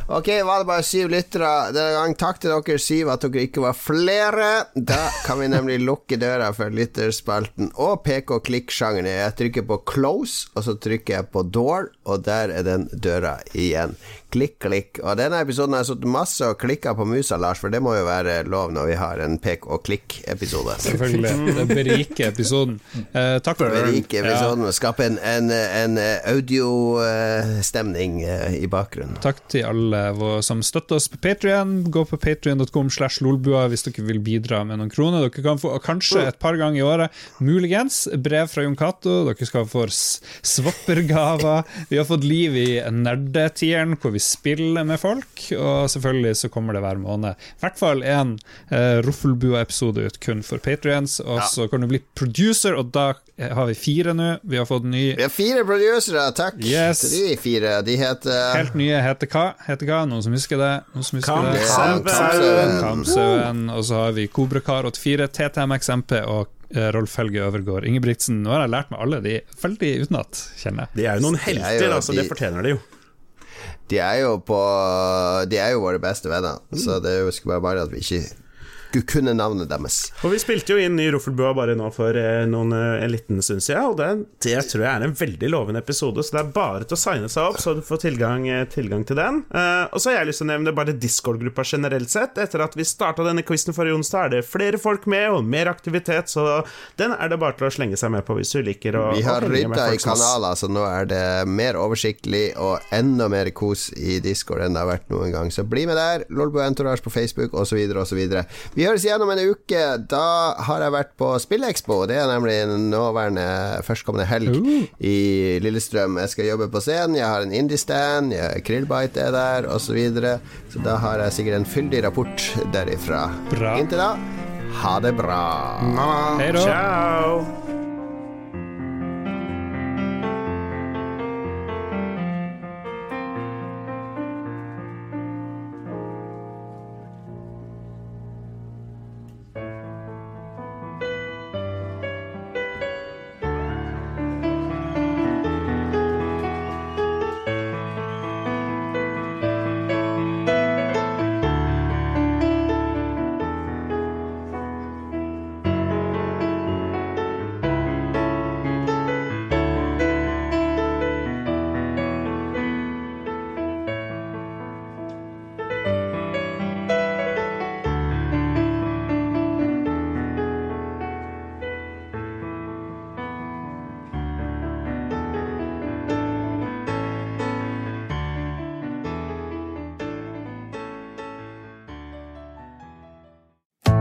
Ok, var det bare syv lyttere denne gang? Takk til dere syv at dere ikke var flere. Da kan vi nemlig lukke døra for lytterspalten og pek og klikk-sjangeren. Jeg trykker på close, og så trykker jeg på door, og der er den døra igjen. Klikk, klikk. Og denne episoden har jeg sittet masse og klikka på musa, Lars, for det må jo være lov når vi har en pek og klikk-episode. Selvfølgelig. Det beriker episoden. Eh, takk for Berike episoden og skape en, en, en audiostemning eh, i bakgrunnen. Takk til alle som støtter oss på Patrion. Gå på patrion.com slash lolbua hvis dere vil bidra med noen kroner. Dere kan få kanskje et par ganger i året, muligens, brev fra Jon Cato. Dere skal få swappergaver svoppergaver. Vi har fått liv i nerdetieren, hvor vi spiller med folk. Og selvfølgelig så kommer det hver måned i hvert fall en uh, Roffelbua-episode ut kun for patrions. Og så kan du bli producer, og da eh, har vi fire nå. Vi har fått ny Vi har fire produsere, takk Yes. til de fire. De heter Helt nye heter hva? Heter hva? Noen som husker det? Noen som husker det? Kamsauen. Kamsauen. Og så har vi Kobrakar84, TTMXMP og eh, Rolf Helge Øvergård Ingebrigtsen. Nå har jeg lært meg alle de veldig utenat, kjenner jeg. De er jo noen helter, helter, jo altså. de- Det fortjener de jo. De er jo på De er jo våre beste venner, så det husker skulle bare bare at vi ikke kunne navnet deres. Og Vi spilte jo inn ny Roffelbua bare nå for eh, noen, eh, en liten stund siden, og det, det tror jeg er en veldig lovende episode, så det er bare til å signe seg opp, så du får tilgang, eh, tilgang til den. Uh, og så har jeg lyst til å nevne bare Discord-gruppa generelt sett. Etter at vi starta denne quizen forrige onsdag, er det flere folk med og mer aktivitet, så den er det bare til å slenge seg med på hvis du liker å Vi har rydda i kanaler, så nå er det mer oversiktlig og enda mer kos i Discord enn det har vært noen gang. Så bli med der. Lolbo Entourage på Facebook osv. osv. Vi høres igjen om en uke. Da har jeg vært på Spillekspo. Det er nemlig nåværende førstkommende helg i Lillestrøm. Jeg skal jobbe på scenen, jeg har en indie-stand, Krillbite er der osv. Så, videre. så da har jeg sikkert en fyldig rapport derifra. Bra. Inntil da, ha det bra. Hei da! Ciao!